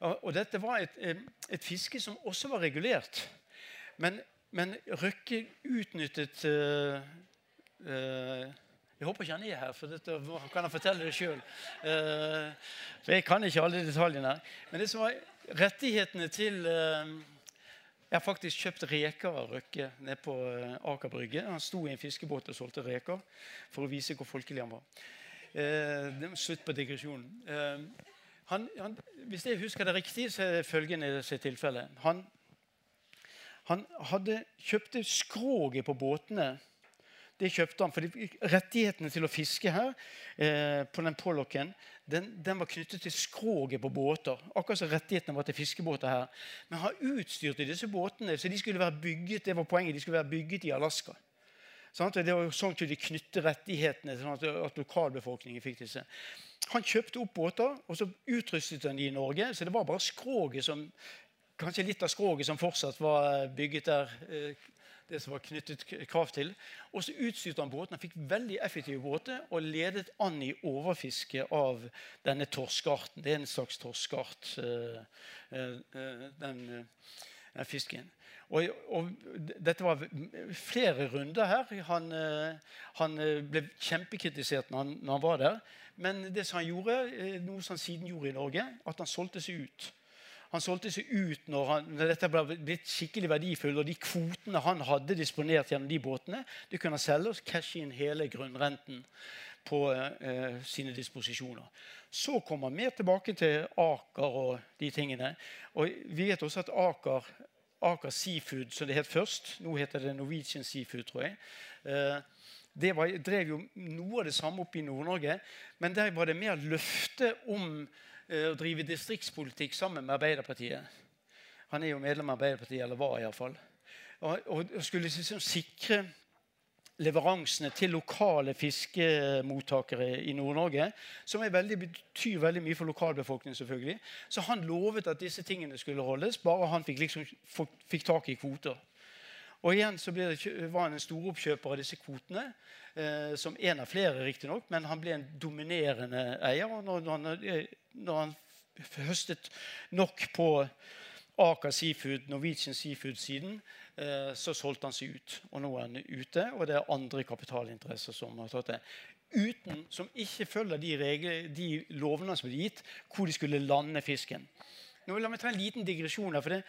Og, og dette var et, et, fiske som også var regulert. Men, men Røkke utnyttet uh, jeg håper ikke han er her, for dette kan han fortelle det sjøl. For jeg kan ikke alle detaljene. Men det som var rettighetene til uh, Jeg har faktisk kjøpt reker av Røkke nede på Aker Brygge. Han sto i en fiskebåt og solgte reker for å vise hvor folkelig han var. Slutt på digresjonen. Han, han, hvis jeg husker det riktig, så er det følgende tilfelle. Han, han hadde kjøpte skroget på båtene det kjøpte han For rettighetene til å fiske her eh, på den pollocken den, den, var knyttet til skroget på båter. Akkurat som rettighetene var til fiskebåter her. Men han utstyrte disse båtene så de skulle være bygget det var poenget, de skulle være bygget i Alaska. Sånn, det var sånn at de knyttet rettighetene sånn at, at lokalbefolkningen fikk disse. Han kjøpte opp båter, og så utrustet han de i Norge. Så det var bare skroget som kanskje litt av skroget som fortsatt var bygget der eh, det som var knyttet krav til. Og så utstyrte han båten. Han fikk veldig effektive båter og ledet an i overfiske av denne torskearten. Det er en slags torskeart, uh, uh, den, den, fisken. Og, og, dette var flere runder her. Han, han ble kjempekritisert når han, når han, var der. Men det som han gjorde, noe som han siden gjorde i Norge, at han solgte seg ut. Han solgte seg ut når, han, når dette ble blitt skikkelig verdifullt. Og de kvotene han hadde disponert gjennom de båtene, de kunne han selge og cashe inn hele grunnrenten på eh, sine disposisjoner. Så kommer han mer tilbake til Aker og de tingene. Og vi vet også at Aker, Aker Seafood, som det het først Nå heter det Norwegian Seafood, tror jeg. Eh, det var, drev jo noe av det samme opp i Nord-Norge, men der var det mer løfte om Eh, å drive distriktspolitikk sammen med Arbeiderpartiet. Han er jo medlem av Arbeiderpartiet, eller var iallfall. Og, og skulle liksom sikre leveransene til lokale fiskemottakere i Nord-Norge, som veldig, betyr veldig mye for lokalbefolkningen. selvfølgelig. Så han lovet at disse tingene skulle holdes, bare han fikk, liksom, fikk tak i kvoter. Og igjen så ble det, var han en storoppkjøper av disse kvotene. Eh, som en av flere, riktignok, men han ble en dominerende eier. Og når, når, han, når han høstet nok på Aker Seafood, Norwegian Seafood-siden, eh, så solgte han seg ut. Og nå er han ute, og det er andre kapitalinteresser som har tatt det. Uten, som ikke følger de, regler, de lovene som ble gitt, hvor de skulle lande fisken. Nå La meg ta en liten digresjon her. for det,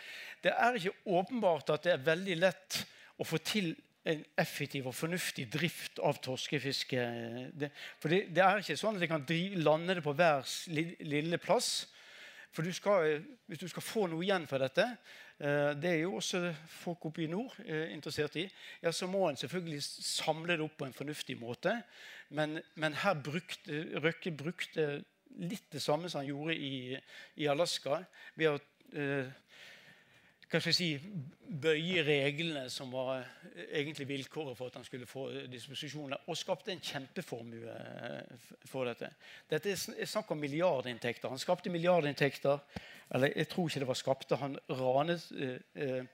det er ikke åpenbart at det er veldig lett å få til en effektiv og fornuftig drift av torskefiske. Det, for det, det, er ikke sånn at de kan lande det på hver lille plass. For du skal, hvis du skal få noe igjen for dette, eh, det er jo også folk oppe i nord eh, interessert i, ja, så må en selvfølgelig samle det opp på en fornuftig måte. Men, men her brukte Røkke brukte litt det samme som han gjorde i, i Alaska. ved å eh, hva jeg si, bøye reglene som var eh, egentlig vilkåret for at han skulle få disposisjoner, og skapte en kjempeformue eh, for dette. Dette er snakk om milliardinntekter. Han skapte milliardinntekter Eller jeg tror ikke det var skapte. Han ranet, eh,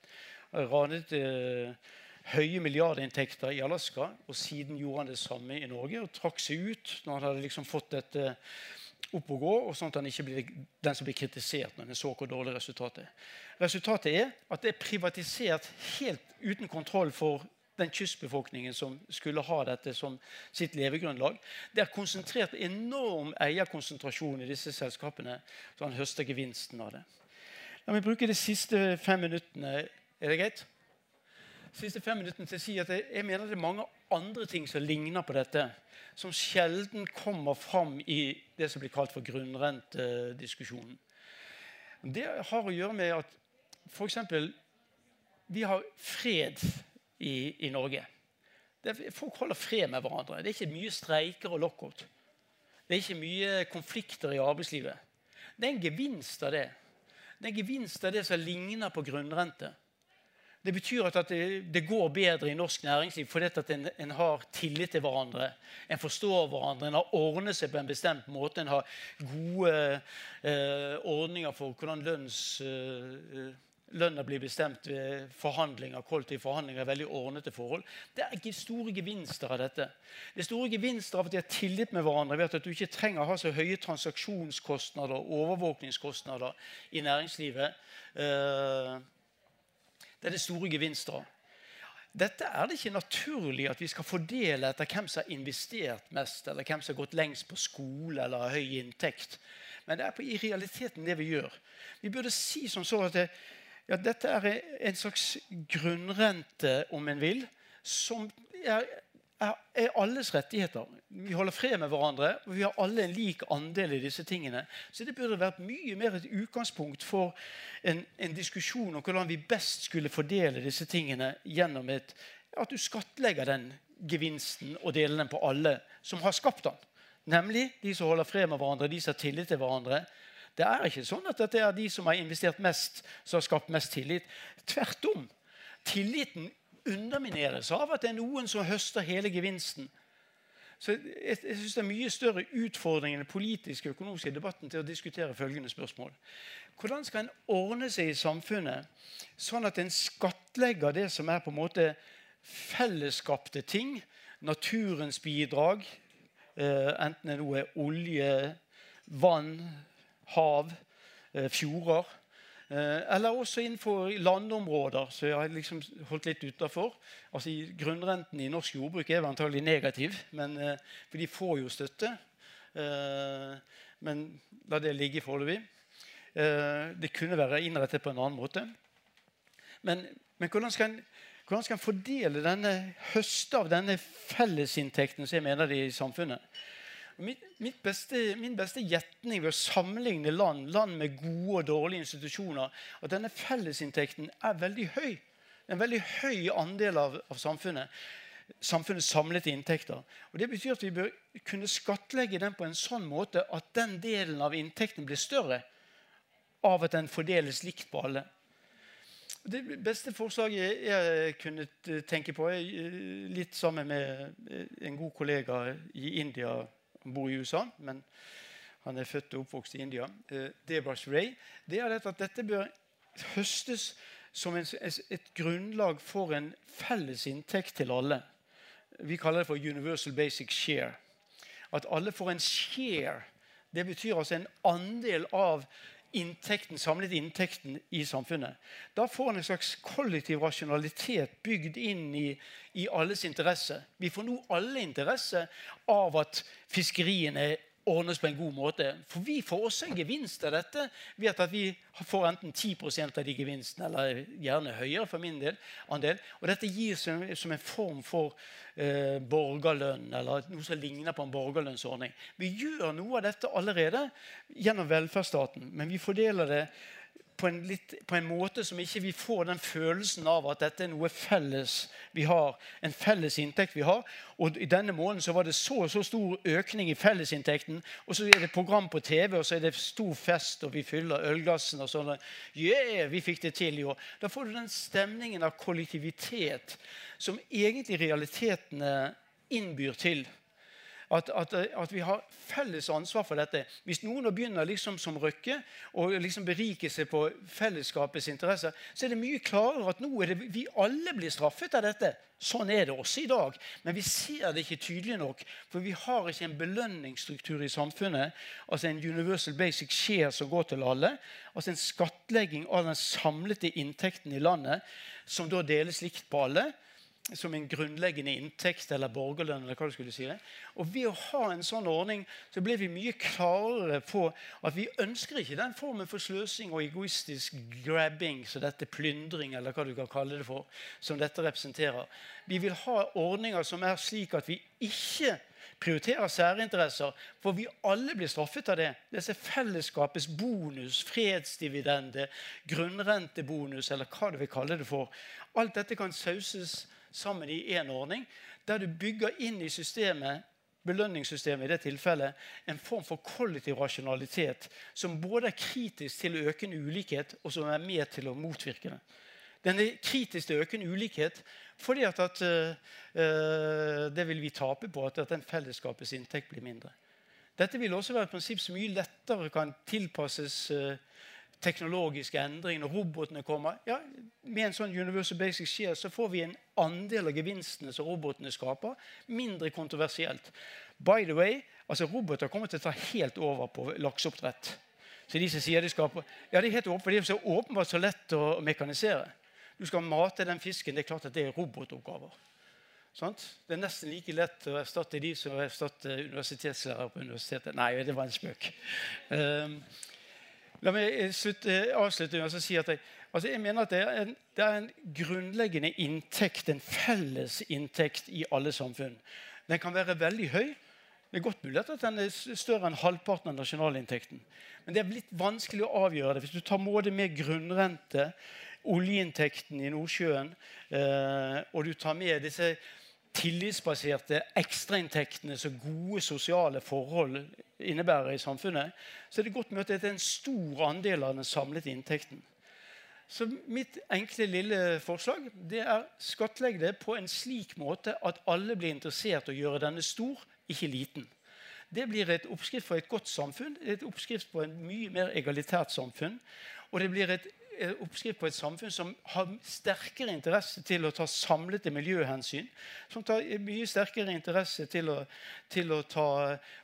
ranet eh, høye milliardinntekter i Alaska, og siden gjorde han det samme i Norge og trakk seg ut når han hadde liksom fått dette opp og gå, og sånn at han ikke blir den som blir kritisert når en så hvor dårlig resultatet er. Resultatet er at det er privatisert helt uten kontroll for den kystbefolkningen som skulle ha dette som sitt levegrunnlag. Det er konsentrert enorm eierkonsentrasjon i disse selskapene, så han høster gevinsten av det. La meg bruke de siste fem minuttene. Er det greit? Siste fem minuttene til å si at jeg, jeg, mener det er mange andre ting som ligner på dette, som sjelden kommer fram i det som blir kalt for grunnrentediskusjonen. Det har å gjøre med at f.eks. vi har fred i, i Norge. Det, folk holder fred med hverandre. Det er ikke mye streiker og lockout. Det er ikke mye konflikter i arbeidslivet. Det er en gevinst av det. Det er en gevinst av det som ligner på grunnrente. Det betyr at det, det, går bedre i norsk næringsliv fordi at en, en, har tillit til hverandre. En forstår hverandre, en har ordnet seg på en bestemt måte. En har gode eh, ordninger for hvordan lønns, eh, blir bestemt ved forhandlinger, kollektive forhandlinger. veldig ordnete forhold. Det er ikke store gevinster av dette. Det er store gevinster av at de har tillit med hverandre ved at du ikke trenger å ha så høye transaksjonskostnader og overvåkningskostnader i næringslivet. Eh, det er det store gevinster. Dette er det ikke naturlig at vi skal fordele etter hvem som har investert mest, eller hvem som har gått lengst på skole eller har høy inntekt. Men det er på, i realiteten det vi gjør. Vi burde si som så at det, ja, dette er en slags grunnrente, om en vil, som er er alles rettigheter. Vi holder fred med hverandre, og vi har alle en lik andel i disse tingene. Så det burde vært mye mer et utgangspunkt for en, en diskusjon om hvordan vi best skulle fordele disse tingene gjennom et, at du skattlegger den gevinsten og deler den på alle som har skapt den. Nemlig de som holder fred med hverandre, de som har tillit til hverandre. Det er ikke sånn at det er de som har investert mest, som har skapt mest tillit. Tvert om. Tilliten undermineres av at det er noen som høster hele gevinsten. Så Jeg, jeg synes Det er mye større utfordring enn den politiske og økonomiske debatten til å diskutere følgende spørsmål. Hvordan skal en ordne seg i samfunnet sånn at en skattlegger det som er på en måte fellesskapte ting, naturens bidrag, eh, enten det nå er olje, vann, hav, eh, fjorder eller også innenfor landområder, som jeg har liksom holdt litt utafor. Altså, grunnrenten i norsk jordbruk er antagelig negativ, men, eh, for de får jo støtte. Eh, men la det ligge foreløpig. Det kunne være innrettet på en annen måte. Men, men hvordan, skal en, hvordan, skal en, fordele denne høste av denne fellesinntekten som jeg mener det er i samfunnet? Mitt, beste, min beste gjetning ved å sammenligne land, land med gode og dårlige institusjoner, at denne fellesinntekten er veldig høy. En veldig høy andel av, av samfunnet. Samfunnets samlede inntekter. Og Det betyr at vi bør kunne skattlegge den på en sånn måte at den delen av inntekten blir større av at den fordeles likt på alle. Det beste forslaget jeg kunne tenke på, er litt sammen med en god kollega i India han bor i USA, men han er født og oppvokst i India. Eh, Debras Ray. Det er at dette bør høstes som et grunnlag for en felles inntekt til alle. Vi kaller det for universal basic share. At alle får en share. Det betyr altså en andel av inntekten, samlet inntekten i samfunnet. Da får en en slags kollektiv rasjonalitet bygd inn i, i alles interesse. Vi får nå alle interesse av at fiskeriene ordnes på en god måte. For vi får også en gevinst av dette ved at vi får enten 10% av de gevinstene, eller gjerne høyere for min del. andel. Og dette gir som, som en form for eh, borgerlønn, eller noe som ligner på en borgerlønnsordning. Vi gjør noe av dette allerede gjennom velferdsstaten, men vi fordeler det på en, litt, på en, måte som ikke vi får den følelsen av at dette er noe felles vi har. En felles inntekt vi har. Og I denne måneden så var det så så stor økning i fellesinntekten. Og så er det program på TV, og så er det stor fest, og vi fyller ølglassene. og sånn. Yeah, vi fikk det til i år. Da får du den stemningen av kollektivitet som egentlig realitetene innbyr til. At, at, at, vi har felles ansvar for dette. Hvis noen begynner liksom som Røkke og liksom beriker seg på fellesskapets interesser, så er det mye klarere at nå er det, vi alle blir straffet av dette. Sånn er det også i dag. Men vi ser det ikke tydelig nok. For vi har ikke en belønningsstruktur i samfunnet. Altså en universal basic share som går til alle. Altså en skattlegging av den samlede inntekten i landet som da deles likt på alle som en grunnleggende inntekt eller borgerlønn. eller hva du skulle si det. Og Ved å ha en sånn ordning så blir vi mye klarere på at vi ønsker ikke den formen for sløsing og egoistisk grabbing, så dette plyndring, eller hva du kan kalle det for, som dette representerer. Vi vil ha ordninger som er slik at vi ikke prioriterer særinteresser, for vi alle blir straffet av det. Disse fellesskapets bonus, fredsdividende, grunnrentebonus, eller hva du vil kalle det for. Alt dette kan sauses sammen i én ordning, der du bygger inn i systemet belønningssystemet i det tilfellet, en form for kollektiv rasjonalitet som både er kritisk til økende ulikhet, og som er med til å motvirke det. Den er kritisk til økende ulikhet fordi at, at uh, det vil vi tape på at, at den fellesskapets inntekt blir mindre. Dette vil også være et prinsipp som mye lettere kan tilpasses uh, teknologiske endringene, robotene kommer ja, Med en sånn Universal Basic Share så får vi en andel av gevinstene som robotene skaper. Mindre kontroversielt. By the way, altså Roboter kommer til å ta helt over på lakseoppdrett. Så de som sier de skaper, ja, det er helt åpent, for det er så åpenbart så lett å mekanisere. Du skal mate den fisken. Det er klart at det er robotoppgaver. Sånt? Det er nesten like lett å erstatte de som erstatter universitetslærere på universitetet. Nei, det var en spøk. Um, La meg eh, slutte, eh, avslutte med å si at jeg, altså jeg mener at det er, en, det er, en, grunnleggende inntekt, en felles inntekt i alle samfunn. Den kan være veldig høy. Det er godt mulig at den er større enn halvparten av nasjonalinntekten. Men det er blitt vanskelig å avgjøre det. Hvis du tar måte med grunnrente, oljeinntekten i Nordsjøen, eh, og du tar med disse tillitsbaserte ekstrainntektene som gode sosiale forhold innebærer i samfunnet, så er det godt mulig at det er en stor andel av den samlede inntekten. Så mitt enkle lille forslag det er skattlegg det på en slik måte at alle blir interessert i å gjøre denne stor, ikke liten. Det blir et oppskrift for et godt samfunn, et oppskrift på en mye mer egalitært samfunn. Og det blir et oppskrift på et samfunn som har sterkere interesse til å ta samlede miljøhensyn. Som tar mye sterkere interesse til å, til å ta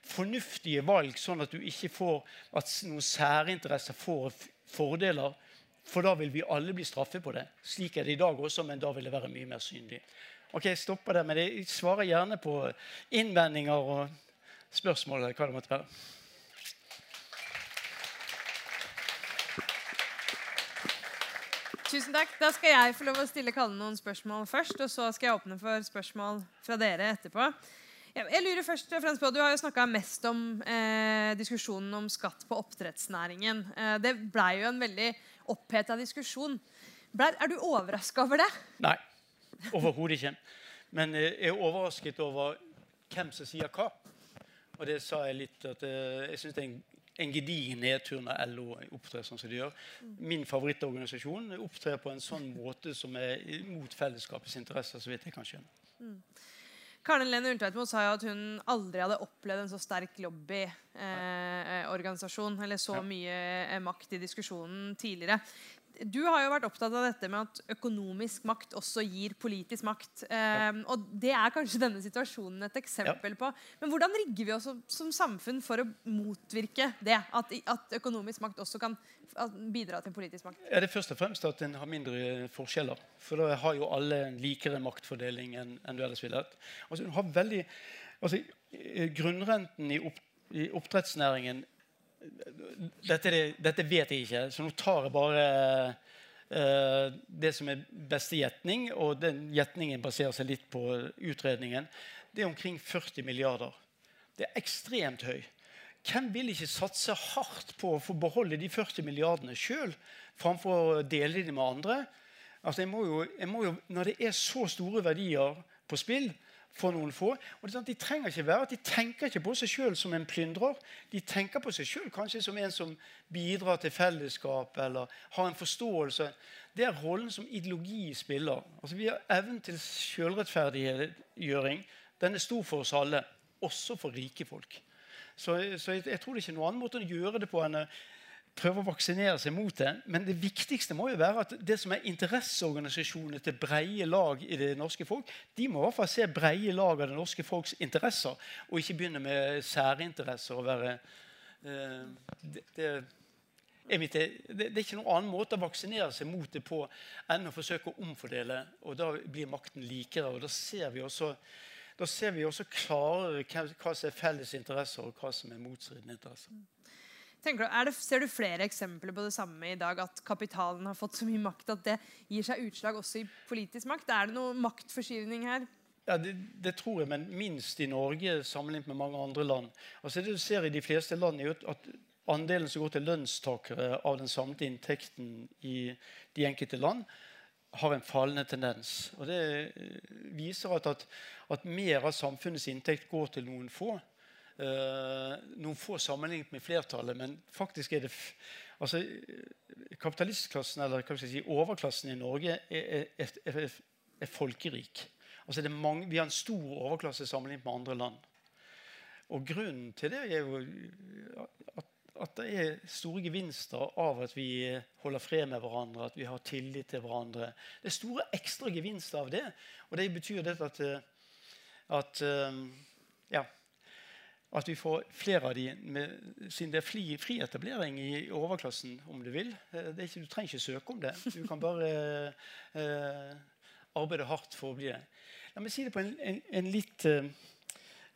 fornuftige valg, sånn at du ikke får at noen særinteresser får fordeler. For da vil vi alle bli straffet på det. Slik er det i dag også, men da vil det være mye mer synlig. Ok, Jeg stopper der, men jeg svarer gjerne på innvendinger og spørsmål. eller hva det måtte være. Tusen takk. Da skal jeg få lov å stille Kalle noen spørsmål først. Og så skal jeg åpne for spørsmål fra dere etterpå. Jeg lurer først og fremst på, Du har jo snakka mest om eh, diskusjonen om skatt på oppdrettsnæringen. Eh, det blei jo en veldig oppheta diskusjon. Ble, er du overraska over det? Nei. Overhodet ikke. Men eh, jeg er overrasket over hvem som sier hva. Og det sa jeg litt at eh, jeg synes det er en en gedigen nedtur når LO opptrer sånn som de gjør. Min favorittorganisasjon opptrer på en sånn måte som er mot fellesskapets interesser. så vidt jeg kan skjønne. Mm. Karen Lene Ulltveitmo sa jo at hun aldri hadde opplevd en så sterk lobbyorganisasjon, eh, eller så mye eh, makt i diskusjonen tidligere. Du har jo vært opptatt av dette med at økonomisk makt også gir politisk makt. Um, og det er kanskje denne situasjonen et eksempel ja. på. Men hvordan rigger vi oss som samfunn for å motvirke det? At, at økonomisk makt også kan bidra til politisk makt? Ja, det er først og fremst at en har mindre forskjeller. For da har jo alle en likere maktfordeling enn, en du ellers ville hatt. Altså, altså, grunnrenten i, opp, i oppdrettsnæringen dette, dette, vet jeg ikke, så nå tar jeg bare uh, det som er beste gjetning. Og den gjetningen baserer seg litt på utredningen. Det er omkring 40 milliarder. Det er ekstremt høy. Hvem vil ikke satse hardt på å få beholde de 40 milliardene sjøl, framfor å dele dem med andre? Altså, jeg må jo, jeg må jo, når det er så store verdier på spill, for noen få. Og sånn de trenger ikke være, at de tenker ikke på seg sjøl som en plyndrer. De tenker på seg sjøl kanskje som en som bidrar til fellesskap eller har en forståelse. Det er rollen som ideologi spiller. Altså Vi har evnen til sjølrettferdiggjøring. Den er stor for oss alle, også for rike folk. Så, så jeg, jeg, tror det er ikke noen annen måte å gjøre det på enn prøve å vaksinere seg mot det. Men det viktigste må jo være at det som er interesseorganisasjonene til breie lag i det norske folk, de må i hvert fall se breie lag av det norske folks interesser, og ikke begynne med særinteresser. og være eh, det, det, det, det, er ikke noen annen måte å vaksinere seg mot det på enn å forsøke å omfordele. og Da blir makten likere. og Da ser vi også, ser vi også klarere hva som er felles interesser, og hva som er motstridende interesser. Du, det, ser du flere eksempler på det samme i dag? At kapitalen har fått så mye makt at det gir seg utslag også i politisk makt? Er det noe maktforskyvning her? Ja, det, det, tror jeg, men minst i Norge sammenlignet med mange andre land. Altså Det du ser i de fleste land, er at andelen som går til lønnstakere av den samlede inntekten i de enkelte land, har en fallende tendens. Og Det viser at, at, at mer av samfunnets inntekt går til noen få. Uh, noen få sammenlignet med flertallet, men faktisk er det altså, Kapitalistklassen, eller hva skal si, overklassen i Norge, er, er, er, er folkerik. Altså, mange, vi har en stor overklasse sammenlignet med andre land. Og grunnen til det er jo at, at, det er store gevinster av at vi holder fred med hverandre, at vi har tillit til hverandre. Det er store ekstra gevinster av det. Og det betyr det at, at ja, at vi får flere av de, med, siden det er fri, fri, etablering i overklassen, om du vil. Eh, ikke, du trenger ikke søke om det. Du kan bare eh, arbeide hardt for å bli det. La meg si det på en, en, en litt eh,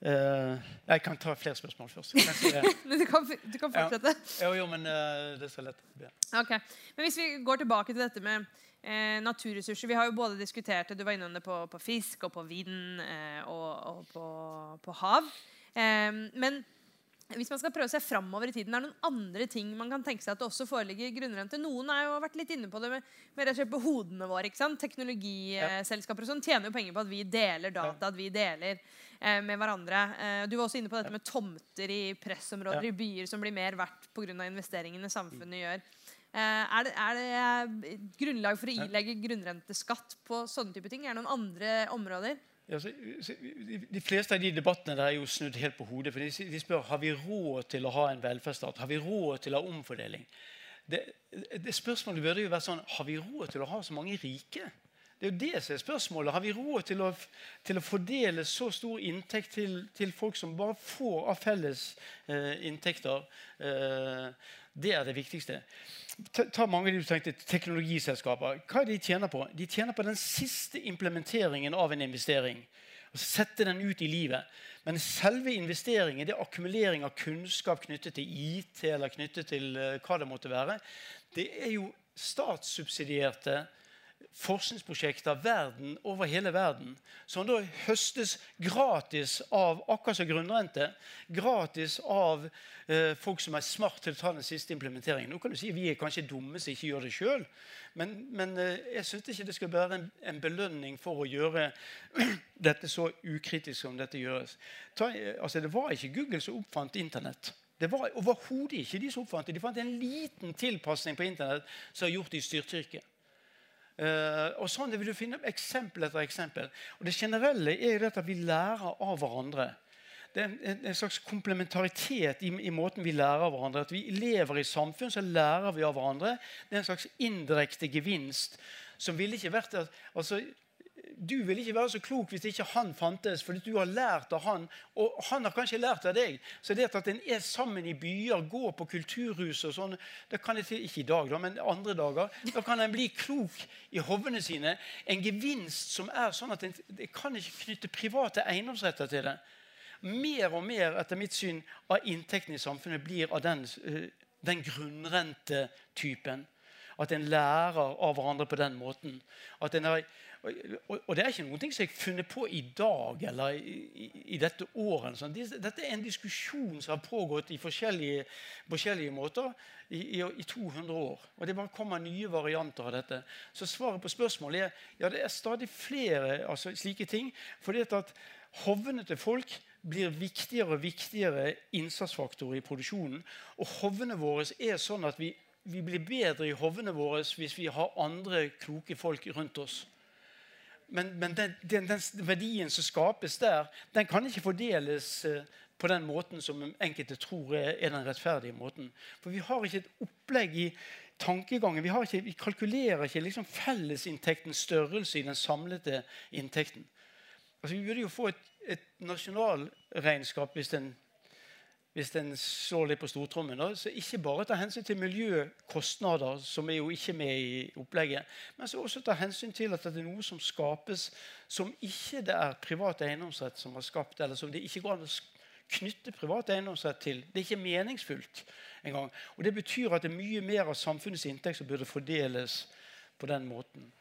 Jeg kan ta flere spørsmål først. [laughs] du, kan, du kan fortsette. Ja, jo, jo, men uh, det så lett. Ja. Okay. Men hvis vi går tilbake til dette med eh, naturressurser Vi har jo både diskutert det, du var innom det på, på fisk og på vind eh, og, og på, på hav. Ehm, men hvis man skal prøve å se framover i tiden, er det noen andre ting man kan tenke seg at det også foreligger grunnrente? Noen har jo vært litt inne på det med, med på hodene våre. ikke sant? Teknologiselskaper og sånn tjener jo penger på at vi deler data, at vi deler eh, med hverandre. Eh, du var også inne på dette med tomter i pressområder i byer som blir mer verdt pga. investeringene samfunnet gjør. Eh, er, det, er, det, grunnlag for å ilegge grunnrenteskatt på sånne type ting? Er det noen andre områder? De fleste av de debattene der er jo snudd helt på hodet. for de, spør har vi råd til å ha en velferdsstat. Har vi råd til å ha omfordeling. Det, det Spørsmålet burde jo vært sånn Har vi råd til å ha så mange rike? Det er jo det som er spørsmålet. Har vi råd til å, til å fordele så stor inntekt til, til, folk som bare får av felles eh, inntekter? Eh, det er det viktigste. Ta, ta mange av de du tenkte, teknologiselskaper. Hva er det de tjener på? De tjener på den siste implementeringen av en investering. Og sette den ut i livet. Men selve investeringen, det er akkumulering av kunnskap knyttet til IT eller knyttet til uh, hva det måtte være, det er jo statssubsidierte forskningsprosjekter verden, over hele verden som da høstes gratis av akkurat som grunnrente. Gratis av eh, folk som er smart til å ta den siste implementeringen. Nå kan du si Vi er kanskje dumme som ikke gjør det sjøl, men, men eh, jeg syns ikke det skal være en, en, belønning for å gjøre [clears throat] dette så ukritisk som dette gjøres. Ta, eh, altså, det var ikke Google som oppfant Internett. Det var overhodet ikke de som oppfant det. De fant en liten tilpasning på Internett som har gjort de styrtrike. Uh, og sånn vil du finne eksempel etter eksempel. Og Det generelle er jo at vi lærer av hverandre. det er en, en slags komplementaritet i, i, måten vi lærer av hverandre. At vi lever i samfunn, så lærer vi av hverandre. Det er en slags indirekte gevinst som ville ikke vært altså, du vil ikke være så klok hvis ikke han fantes, fordi du har lært av han, og han har kanskje lært av deg. Så det at en er sammen i byer, går på kulturhus og sånn det kan jeg til, Ikke i dag, da, men andre dager. Da kan en bli klok i hovene sine. En gevinst som er sånn at en, en kan ikke knytte private eiendomsretter til det. Mer og mer, etter mitt syn, av inntektene i samfunnet blir av den, eh, den grunnrentetypen. At en lærer av hverandre på den måten. At en har og, det er ikke noen ting som jeg har funnet på i dag eller i, i, i dette året. Sånn. Dette er en diskusjon som har pågått i forskjellige, forskjellige måter i, i, 200 år. Og det bare kommer nye varianter av dette. Så svaret på spørsmålet er ja, det er stadig flere altså, slike ting. fordi at hovene til folk blir viktigere og viktigere innsatsfaktorer i produksjonen. Og hovene våre er sånn at vi, vi blir bedre i hovene våre hvis vi har andre kloke folk rundt oss. Men, men den, den, den, verdien som skapes der, den kan ikke fordeles eh, på den måten som enkelte tror er, den rettferdige måten. For vi har ikke et opplegg i tankegangen. Vi, ikke, vi kalkulerer ikke liksom fellesinntektens størrelse i den samlede inntekten. Altså, vi burde jo få et, et nasjonalregnskap hvis en hvis en slår litt på stortrommen. Så ikke bare ta hensyn til miljøkostnader, som er jo ikke med i opplegget, men så også ta hensyn til at det er noe som skapes som ikke det er privat eiendomsrett som har skapt, eller som det ikke går an å knytte privat eiendomsrett til. Det er ikke meningsfullt engang. Og det betyr at det er mye mer av samfunnets inntekt som burde fordeles på den måten.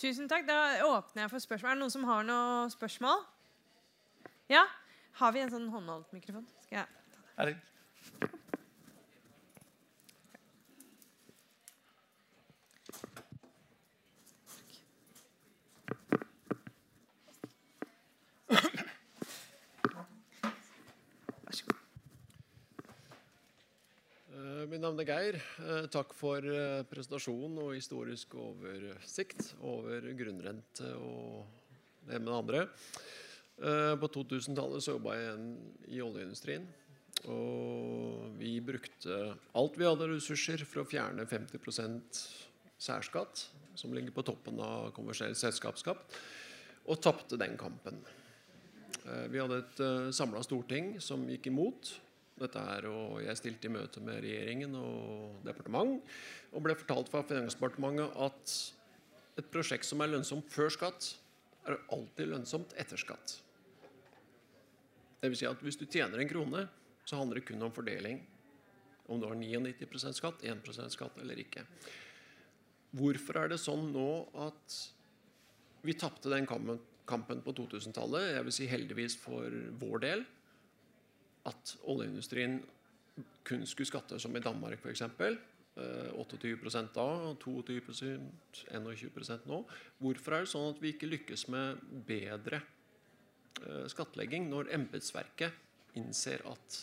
Tusen takk. Da åpner jeg for spørsmål. Er det noen som har noen spørsmål? Ja? Har vi en sånn håndholdt mikrofon? Skal jeg ta det? Eh, mitt navn er Geir. Eh, takk for eh, presentasjonen og historisk oversikt over grunnrente og det med det andre. Eh, på 2000-tallet så jobba jeg i oljeindustrien. Og vi brukte alt vi hadde ressurser for å fjerne 50% særskatt, som ligger på toppen av kommersiell selskapsskatt, og tapte den kampen. Eh, vi hadde et eh, samla storting som gikk imot dette her, og jeg stilte i møte med regjeringen og departement og ble fortalt fra Finansdepartementet at et prosjekt som er lønnsomt før skatt, er alltid lønnsomt etter skatt. Det vil si at hvis du tjener en krone, så handler det kun om fordeling. Om du har 99% skatt, 1% skatt eller ikke. Hvorfor er det sånn nå at vi tapte den kampen på 2000-tallet? Jeg vil si heldigvis for vår del. At oljeindustrien kun skulle skatte som i Danmark, f.eks. 28% da, 22 21% nå. Hvorfor er det sånn at vi ikke lykkes med bedre Eh, skattlegging når embetsverket innser at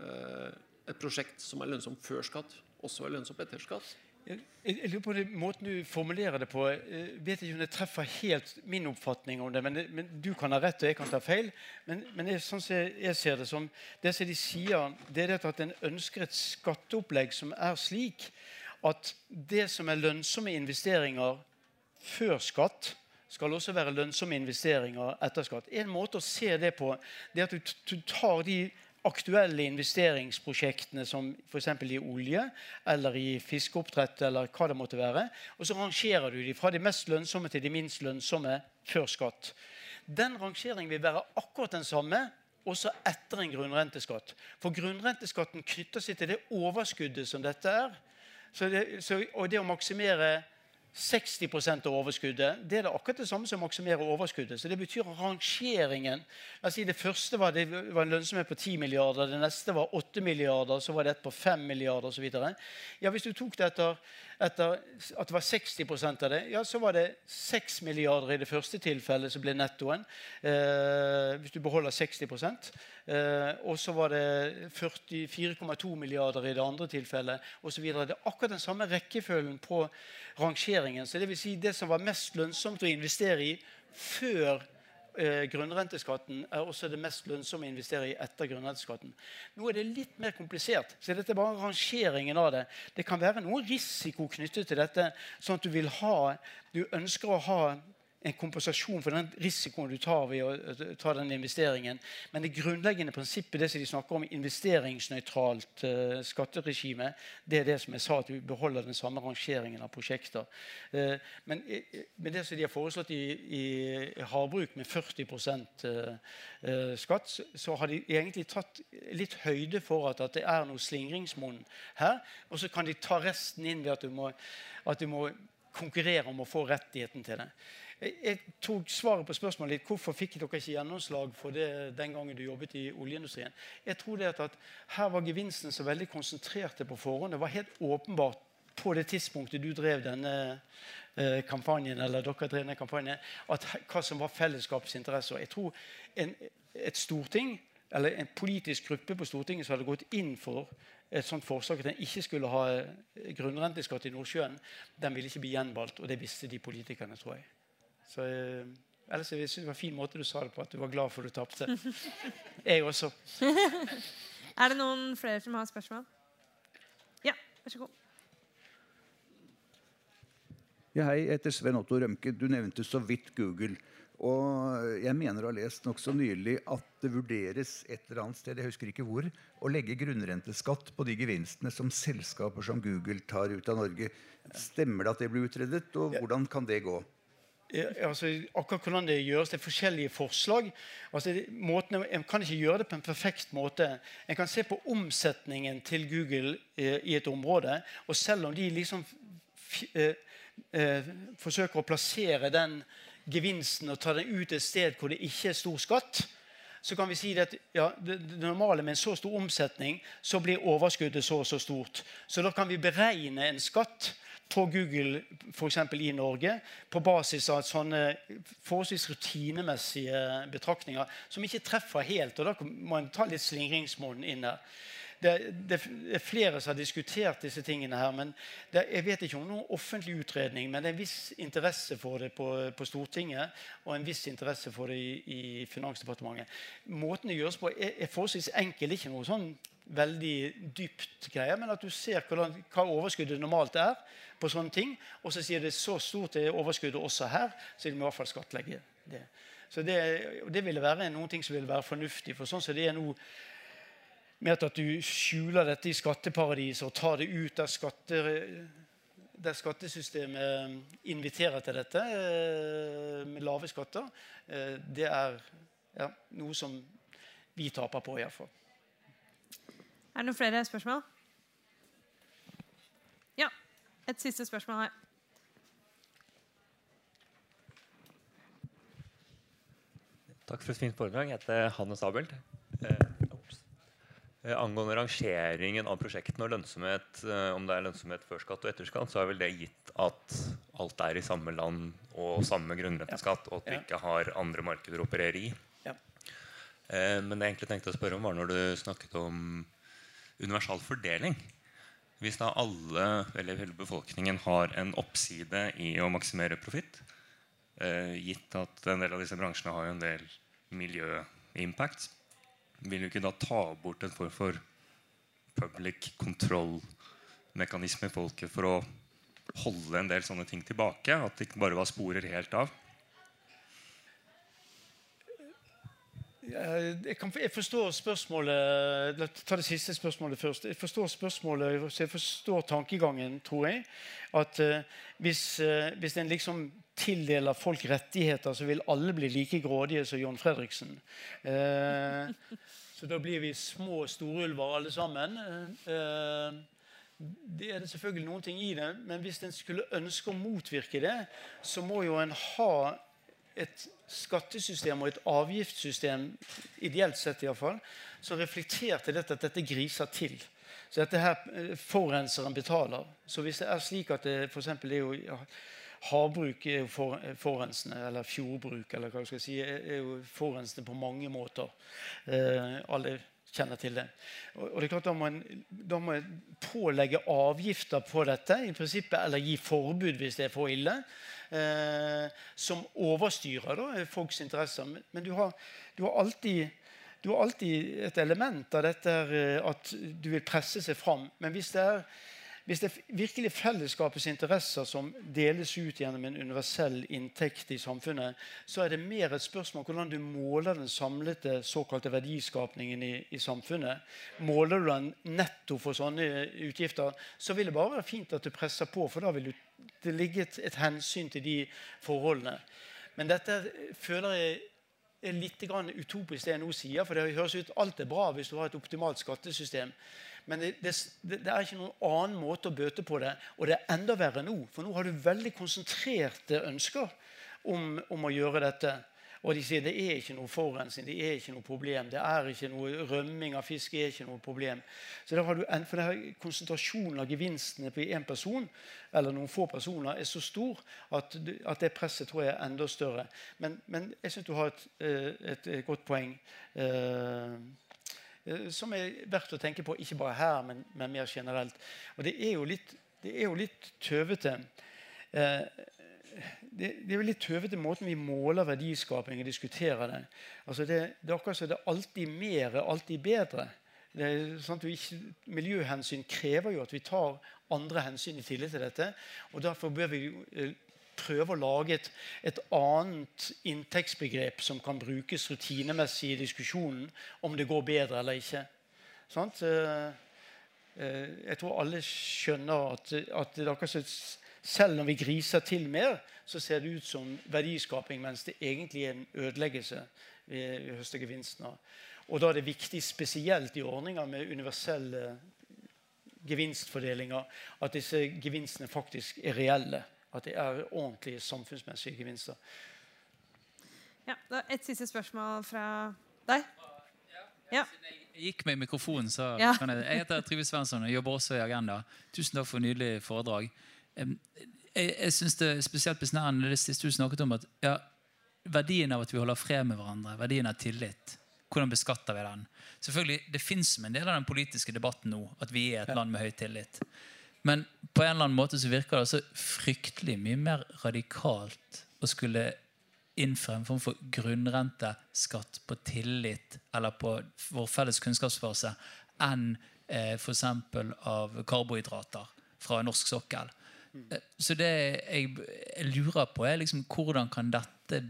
eh, et prosjekt som er lønnsomt før skatt, også er lønnsomt etter skatt? Jeg, lurer på det, Måten du formulerer det på Jeg eh, vet ikke om det treffer helt min oppfatning om det. Men, men Du kan ha rett, og jeg kan ta feil. Men, men jeg, sånn jeg, jeg, ser det som det som de sier, det er at en ønsker et skatteopplegg som er slik at det som er lønnsomme investeringer før skatt, skal også være lønnsomme investeringer etter skatt. En måte å se det på det er at du, tar de aktuelle investeringsprosjektene som f.eks. i olje eller i fiskeoppdrett, eller hva det måtte være, og så rangerer du de fra de mest lønnsomme til de minst lønnsomme før skatt. Den rangeringen vil være akkurat den samme også etter en grunnrenteskatt. For grunnrenteskatten knytter seg til det overskuddet som dette er. Så det, så, og det å maksimere 60 av overskuddet. Det er det akkurat det samme som å maksimere overskuddet. Så det betyr rangeringen. Si Det første var, det var en lønnsomhet på 10 milliarder, det neste var 8 milliarder, så var det et på 5 milliarder osv. Ja, hvis du tok det etter, etter, at det var 60% av det, ja, så var det 6 milliarder i det første tilfellet som ble nettoen. Eh, hvis du beholder 60 eh, Og så var det 44,2 milliarder i det andre tilfellet osv. Det er akkurat den samme rekkefølgen på rangeringen. Så det vil si det som var mest lønnsomt å investere i før eh, grunnrenteskatten er også det mest lønnsomme å investere i etter grunnrenteskatten. Nå er det litt mer komplisert, så dette er bare rangeringen av det. Det kan være noe risiko knyttet til dette, sånn at du vil ha Du ønsker å ha en kompensasjon for den risikoen du tar ved å ta den investeringen. Men det grunnleggende prinsippet det som de snakker om investeringsnøytralt uh, skatteregime, det er det som jeg sa, at du beholder den samme rangeringen av prosjekter. Uh, men uh, med det som de har foreslått i, i havbruk, med 40 uh, skatt, så, så, har de egentlig tatt litt høyde for at, at det er noe slingringsmonn her. Og så kan de ta resten inn ved at du må, at du må konkurrere om å få rettigheten til det. Jeg tok svaret på spørsmålet litt, hvorfor fikk dere ikke gjennomslag for det den gangen du jobbet i oljeindustrien. Jeg tror det at Her var gevinsten så veldig konsentrerte på forhånd. Det var helt åpenbart på det tidspunktet du drev denne eh, kampanjen, eller dere drev denne kampanjen, at hva som var fellesskapets interesser. Jeg tror en, et storting, eller en politisk gruppe på Stortinget som hadde gått inn for et sånt forslag at en ikke skulle ha grunnrenteskatt i Nordsjøen, den ville ikke bli gjenvalgt. Og det visste de politikerne, tror jeg. Så eh, ellers jeg synes det var en fin måte du sa det på, at du var glad for at du tapte. jeg også. [laughs] er det noen flere som har spørsmål? Ja, vær så god. Ja, hei, jeg heter Sven Otto Rømke. Du nevnte så vidt Google. Og jeg mener å ha lest nokså nylig at det vurderes et eller annet sted jeg husker ikke hvor, å legge grunnrenteskatt på de gevinstene som selskaper som Google tar ut av Norge. Stemmer det at det blir utredet, og hvordan kan det gå? Altså, akkurat hvordan det gjøres. Det er forskjellige forslag. Altså, måten, en kan ikke gjøre det på en perfekt måte. En kan se på omsetningen til Google eh, i et område. Og selv om de liksom eh, eh, forsøker å plassere den gevinsten og ta den ut et sted hvor det ikke er stor skatt, så kan vi si at ja, det, normale med en så stor omsetning, så blir overskuddet så og så stort. Så da kan vi beregne en skatt på Google f.eks. i Norge på basis av sånne forholdsvis rutinemessige betraktninger som ikke treffer helt. og Da må en ta litt slingringsmonn inn her. Det, det, er flere som har diskutert disse tingene her. men det, Jeg vet ikke om noen offentlig utredning, men det er en viss interesse for det på, på Stortinget og en viss interesse for det i, i Finansdepartementet. Måten det gjøres på, er, er forholdsvis enkel. Ikke noe sånn veldig dypt greie, men at du ser hvordan, hva overskuddet normalt er på sånne ting. Og så sier det så stort er overskuddet også her, så de må i hvert fall skattlegge det. Så det, det ville være noen ting som ville være fornuftig. For sånn som det er nå med at du skjuler dette i skatteparadiset og tar det ut der, skatte, der skattesystemet inviterer til dette eh, med lave skatter, eh, det er ja, noe som vi taper på, iallfall. Er det noen flere spørsmål? Et siste spørsmål her. Takk for et fint foredrag. Jeg heter Hannes Abelt. Eh, eh, angående rangeringen av prosjektene og lønnsomhet, eh, om det er lønnsomhet før skatt og etter skatt, så er vel det gitt at alt er i samme land og samme grunnrenteskatt, og at vi ikke har andre markeder å operere i. Ja. Eh, men det jeg egentlig tenkte å spørre om, var når du snakket om universal fordeling. Hvis da alle, eller hele befolkningen har en oppside i å maksimere profitt, eh, gitt at en del av disse bransjene har jo en del miljøimpact, vil du ikke da ta bort en form for public control-mekanisme i folket for å holde en del sånne ting tilbake? At det ikke bare var sporer helt av? Jeg, kan, jeg, forstår spørsmålet ta det siste spørsmålet først. Jeg forstår spørsmålet, så jeg forstår tankegangen, tror jeg. At uh, hvis, uh, hvis en liksom tildeler folk rettigheter, så vil alle bli like grådige som John Fredriksen. Uh, så da blir vi små storulver alle sammen. det er det selvfølgelig noen ting i det, men hvis en skulle ønske å motvirke det, så må jo en ha et skattesystem og et avgiftssystem, ideelt sett iallfall, som reflekterte dette at dette griser til. Så dette her eh, forurenseren betaler. Så hvis det er slik at det f.eks. er jo ja, Havbruk er jo for, forurensende, eller fjordbruk, eller hva skal jeg si, er jo forurensende på mange måter. Eh, alle kjenner til det. Og, og det er klart da må en pålegge avgifter på dette, i prinsippet, eller gi forbud hvis det er for ille. Eh, som overstyrer da, folks interesser. Men, du, har, du, har alltid, du, har, alltid, et element av dette eh, at du vil presse seg fram. Men hvis det er hvis det er virkelig fellesskapets interesser som deles ut gjennom en universell inntekt i samfunnet, så er det mer et spørsmål hvordan du måler den samlede såkalte verdiskapningen i, i, samfunnet. Måler du den netto for sånne utgifter, så vil det bare være fint at du presser på, for da vil du, det ligger et, et hensyn til de forholdene. Men dette føler jeg er litt utopisk, det jeg nå sier. For det høres ut alt er bra hvis du har et optimalt skattesystem. Men det, det, det, er ikke noen annen måte å bøte på det. Og det er enda verre nå, for nå har du veldig konsentrerte ønsker om, om å gjøre dette. Og de sier det er ikke noe forurensning, det er ikke noe problem. det er ikke noe Rømming av fisk er ikke noe problem. Så der har du for der Konsentrasjonen av gevinstene på én person eller noen få personer er så stor at, at det presset tror jeg er enda større. Men, men jeg syns du har et, eh, et, et, godt poeng. Eh, som er verdt å tenke på, ikke bare her, men, men mer generelt. Og det er jo litt, det er jo litt tøvete. Eh, det, det, er jo litt tøvete måten vi måler verdiskaping og diskuterer det. Altså det, det er akkurat som det er alltid mer, alltid bedre. Det er sånn ikke, miljøhensyn krever jo at vi tar andre hensyn i tillegg til dette. og Derfor bør vi eh, prøve å lage et, et, annet inntektsbegrep som kan brukes rutinemessig i diskusjonen om det går bedre eller ikke. Sånn? Jeg tror alle skjønner at, at selv når vi griser til mer, så ser det ut som verdiskaping, mens det egentlig er en ødeleggelse vi, vi høster gevinsten av. Og da er det viktig, spesielt i ordninger med universelle gevinstfordelinger, at disse gevinstene faktisk er reelle. At det er ordentlige samfunnsmessige gevinster. Ja, da Et siste spørsmål fra deg. Ja. Jeg gikk med mikrofonen, så ja. kan jeg Jeg heter Trygve Svensson og jobber også i Agenda. Tusen takk for en nydelig foredrag. Jeg, jeg synes Det er spesielt besnærende det siste du snakket om, at ja, verdien av at vi holder fred med hverandre, verdien av tillit. Hvordan beskatter vi den? Selvfølgelig, Det fins som en del av den politiske debatten nå at vi er et land med høy tillit. Men på en eller annen måte så virker det så fryktelig mye mer radikalt å skulle innføre en form for grunnrenteskatt på tillit eller på vår felles kunnskapsfase enn eh, f.eks. av karbohydrater fra norsk sokkel. Eh, så det jeg, jeg, lurer på, er liksom hvordan kan dette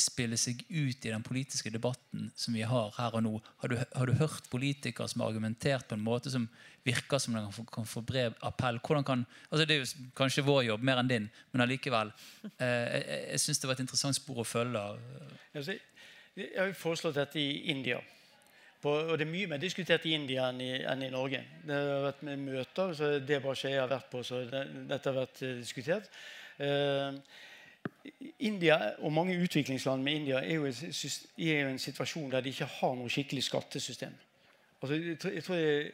spille seg ut i den politiske debatten som vi har her og nå? Har du, har du hørt politikere som har argumentert på en måte som virker som den kan få, kan få brev appell? Kan, altså det er jo kanskje vår jobb mer enn din, men allikevel. Eh, jeg jeg syns det var et interessant spor å følge. Jeg har foreslått dette i India. På, og Det er mye mer diskutert i India enn i, enn i Norge. Det har vært med møter, så det er bare jeg har vært på, så det, dette har vært uh, diskutert. Uh, India og mange utviklingsland med India er jo, er jo en situasjon der de ikke har noe skikkelig skattesystem. Altså, jeg tror jeg,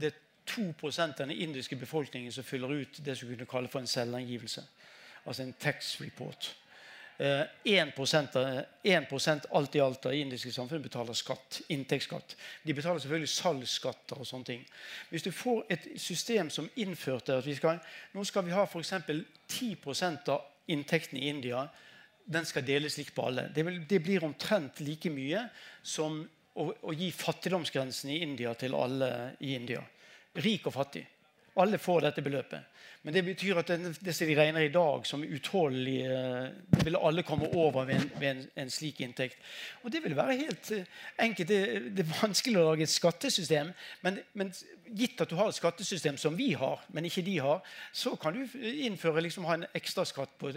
Det er 2% av den indiske befolkningen som fyller ut det som kunne kalle for en selvangivelse. Altså en tax report. Eh, 1, 1 alt i alt av indiske samfunn betaler skatt, inntektsskatt. De betaler selvfølgelig salgsskatter og sånne ting. Hvis du får et system som innførte at vi skal, nå skal vi ha f.eks. 10% av inntektene i India den skal deles likt på alle. Det, vil, det blir omtrent like mye som å, å, gi fattigdomsgrensen i India til alle i India. Rik og fattig. Alle får dette beløpet. Men det betyr at det, det som de regner i dag som utholdelig eh, Det vil alle komme over ved en, ved en, en slik inntekt. Og det vil være helt eh, enkelt. Det, det, er vanskelig å lage et skattesystem. Men, men gitt at du har et skattesystem som vi har, men ikke de har, så kan du innføre liksom, ha en ekstraskatt på,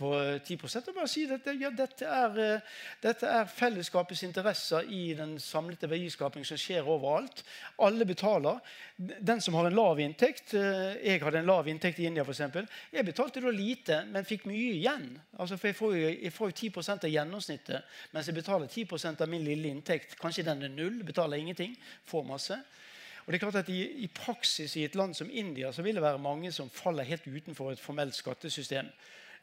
på 10% og bare si at ja, dette, er, eh, dette er fellesskapets interesser i den samlede verdiskaping som skjer overalt. Alle betaler. Den som har en lav inntekt Jeg hadde en lav inntekt i India, f.eks. Jeg betalte da lite, men fikk mye igjen. Altså, for jeg får, jo, jeg får jo 10% av gjennomsnittet, mens jeg betaler 10% av min lille inntekt. Kanskje den er null, betaler ingenting, får masse. Og det er klart at i, i, praksis i et land som India så vil det være mange som faller helt utenfor et formelt skattesystem.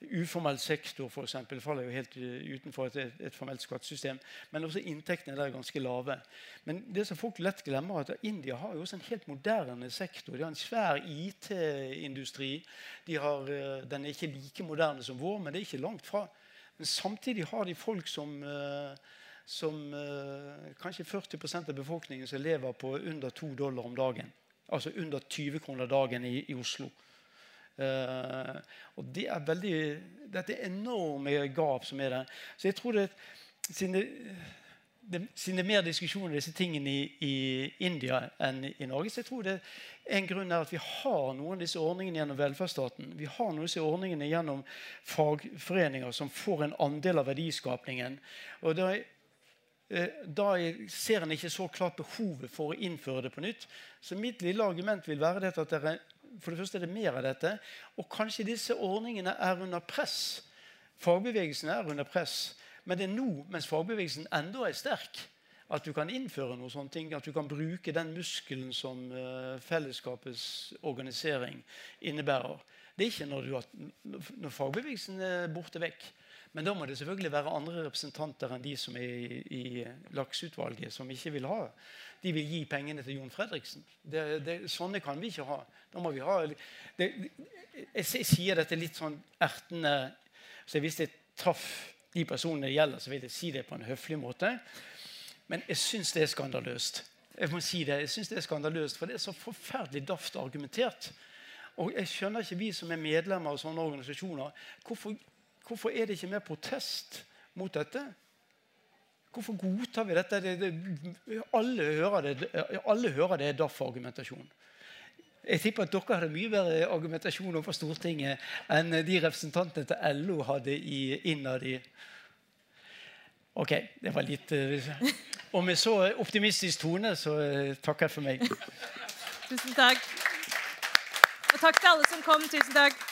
Uformell sektor for eksempel, faller jo helt utenfor et, et formelt skattesystem. Men også inntektene der er ganske lave. Men det som folk lett glemmer er at India har jo også en helt moderne sektor. De har en svær IT-industri. De den er ikke like moderne som vår, men det er ikke langt fra. Men samtidig har de folk som som eh, kanskje 40% av befolkningen som lever på under 2 dollar om dagen. Altså under 20 kroner dagen i, i Oslo. Uh, og det er veldig, Dette er enorme gap som er der. Så jeg tror det, siden det, det, det er mer diskusjon om disse tingene i, i, India enn i Norge, så jeg tror det en grunn er at vi har noen av disse ordningene gjennom velferdsstaten. Vi har noen av disse ordningene gjennom fagforeninger som får en andel av verdiskapningen. Og da Eh, da ser en ikke så klart behovet for å innføre det på nytt. Så mitt lille argument vil være at dere, for det første er det mer av dette. Og kanskje disse ordningene er under press. Fagbevegelsen er under press. Men det er nå, mens fagbevegelsen enda er sterk, at du kan innføre noe sånt, at du kan bruke den muskelen som uh, fellesskapets organisering innebærer. Det er ikke når, har, når fagbevegelsen er borte vekk. Men da må det selvfølgelig være andre representanter enn de som er i, i lakseutvalget, som ikke vil ha. De vil gi pengene til Jon Fredriksen. Det, det, sånne kan vi ikke ha. Da må vi ha det, jeg, jeg, sier dette litt sånn ertende så Hvis jeg traff de personene det gjelder, så vil jeg si det på en høflig måte. Men jeg syns det er skandaløst. Jeg må si det, jeg synes det er skandaløst, For det er så forferdelig daft argumentert. Og jeg skjønner ikke vi som er medlemmer av sånne organisasjoner, hvorfor Hvorfor er det ikke mer protest mot dette? Hvorfor godtar vi dette? Det, det, alle, hører det, alle hører det er DAF-argumentasjon. Jeg tipper at dere hadde mye bedre argumentasjon overfor Stortinget enn de representantene til LO hadde i, innad i Ok, det var litt eh, Og med så optimistisk tone så eh, takker jeg for meg. Tusen takk. Og takk til alle som kom. Tusen takk.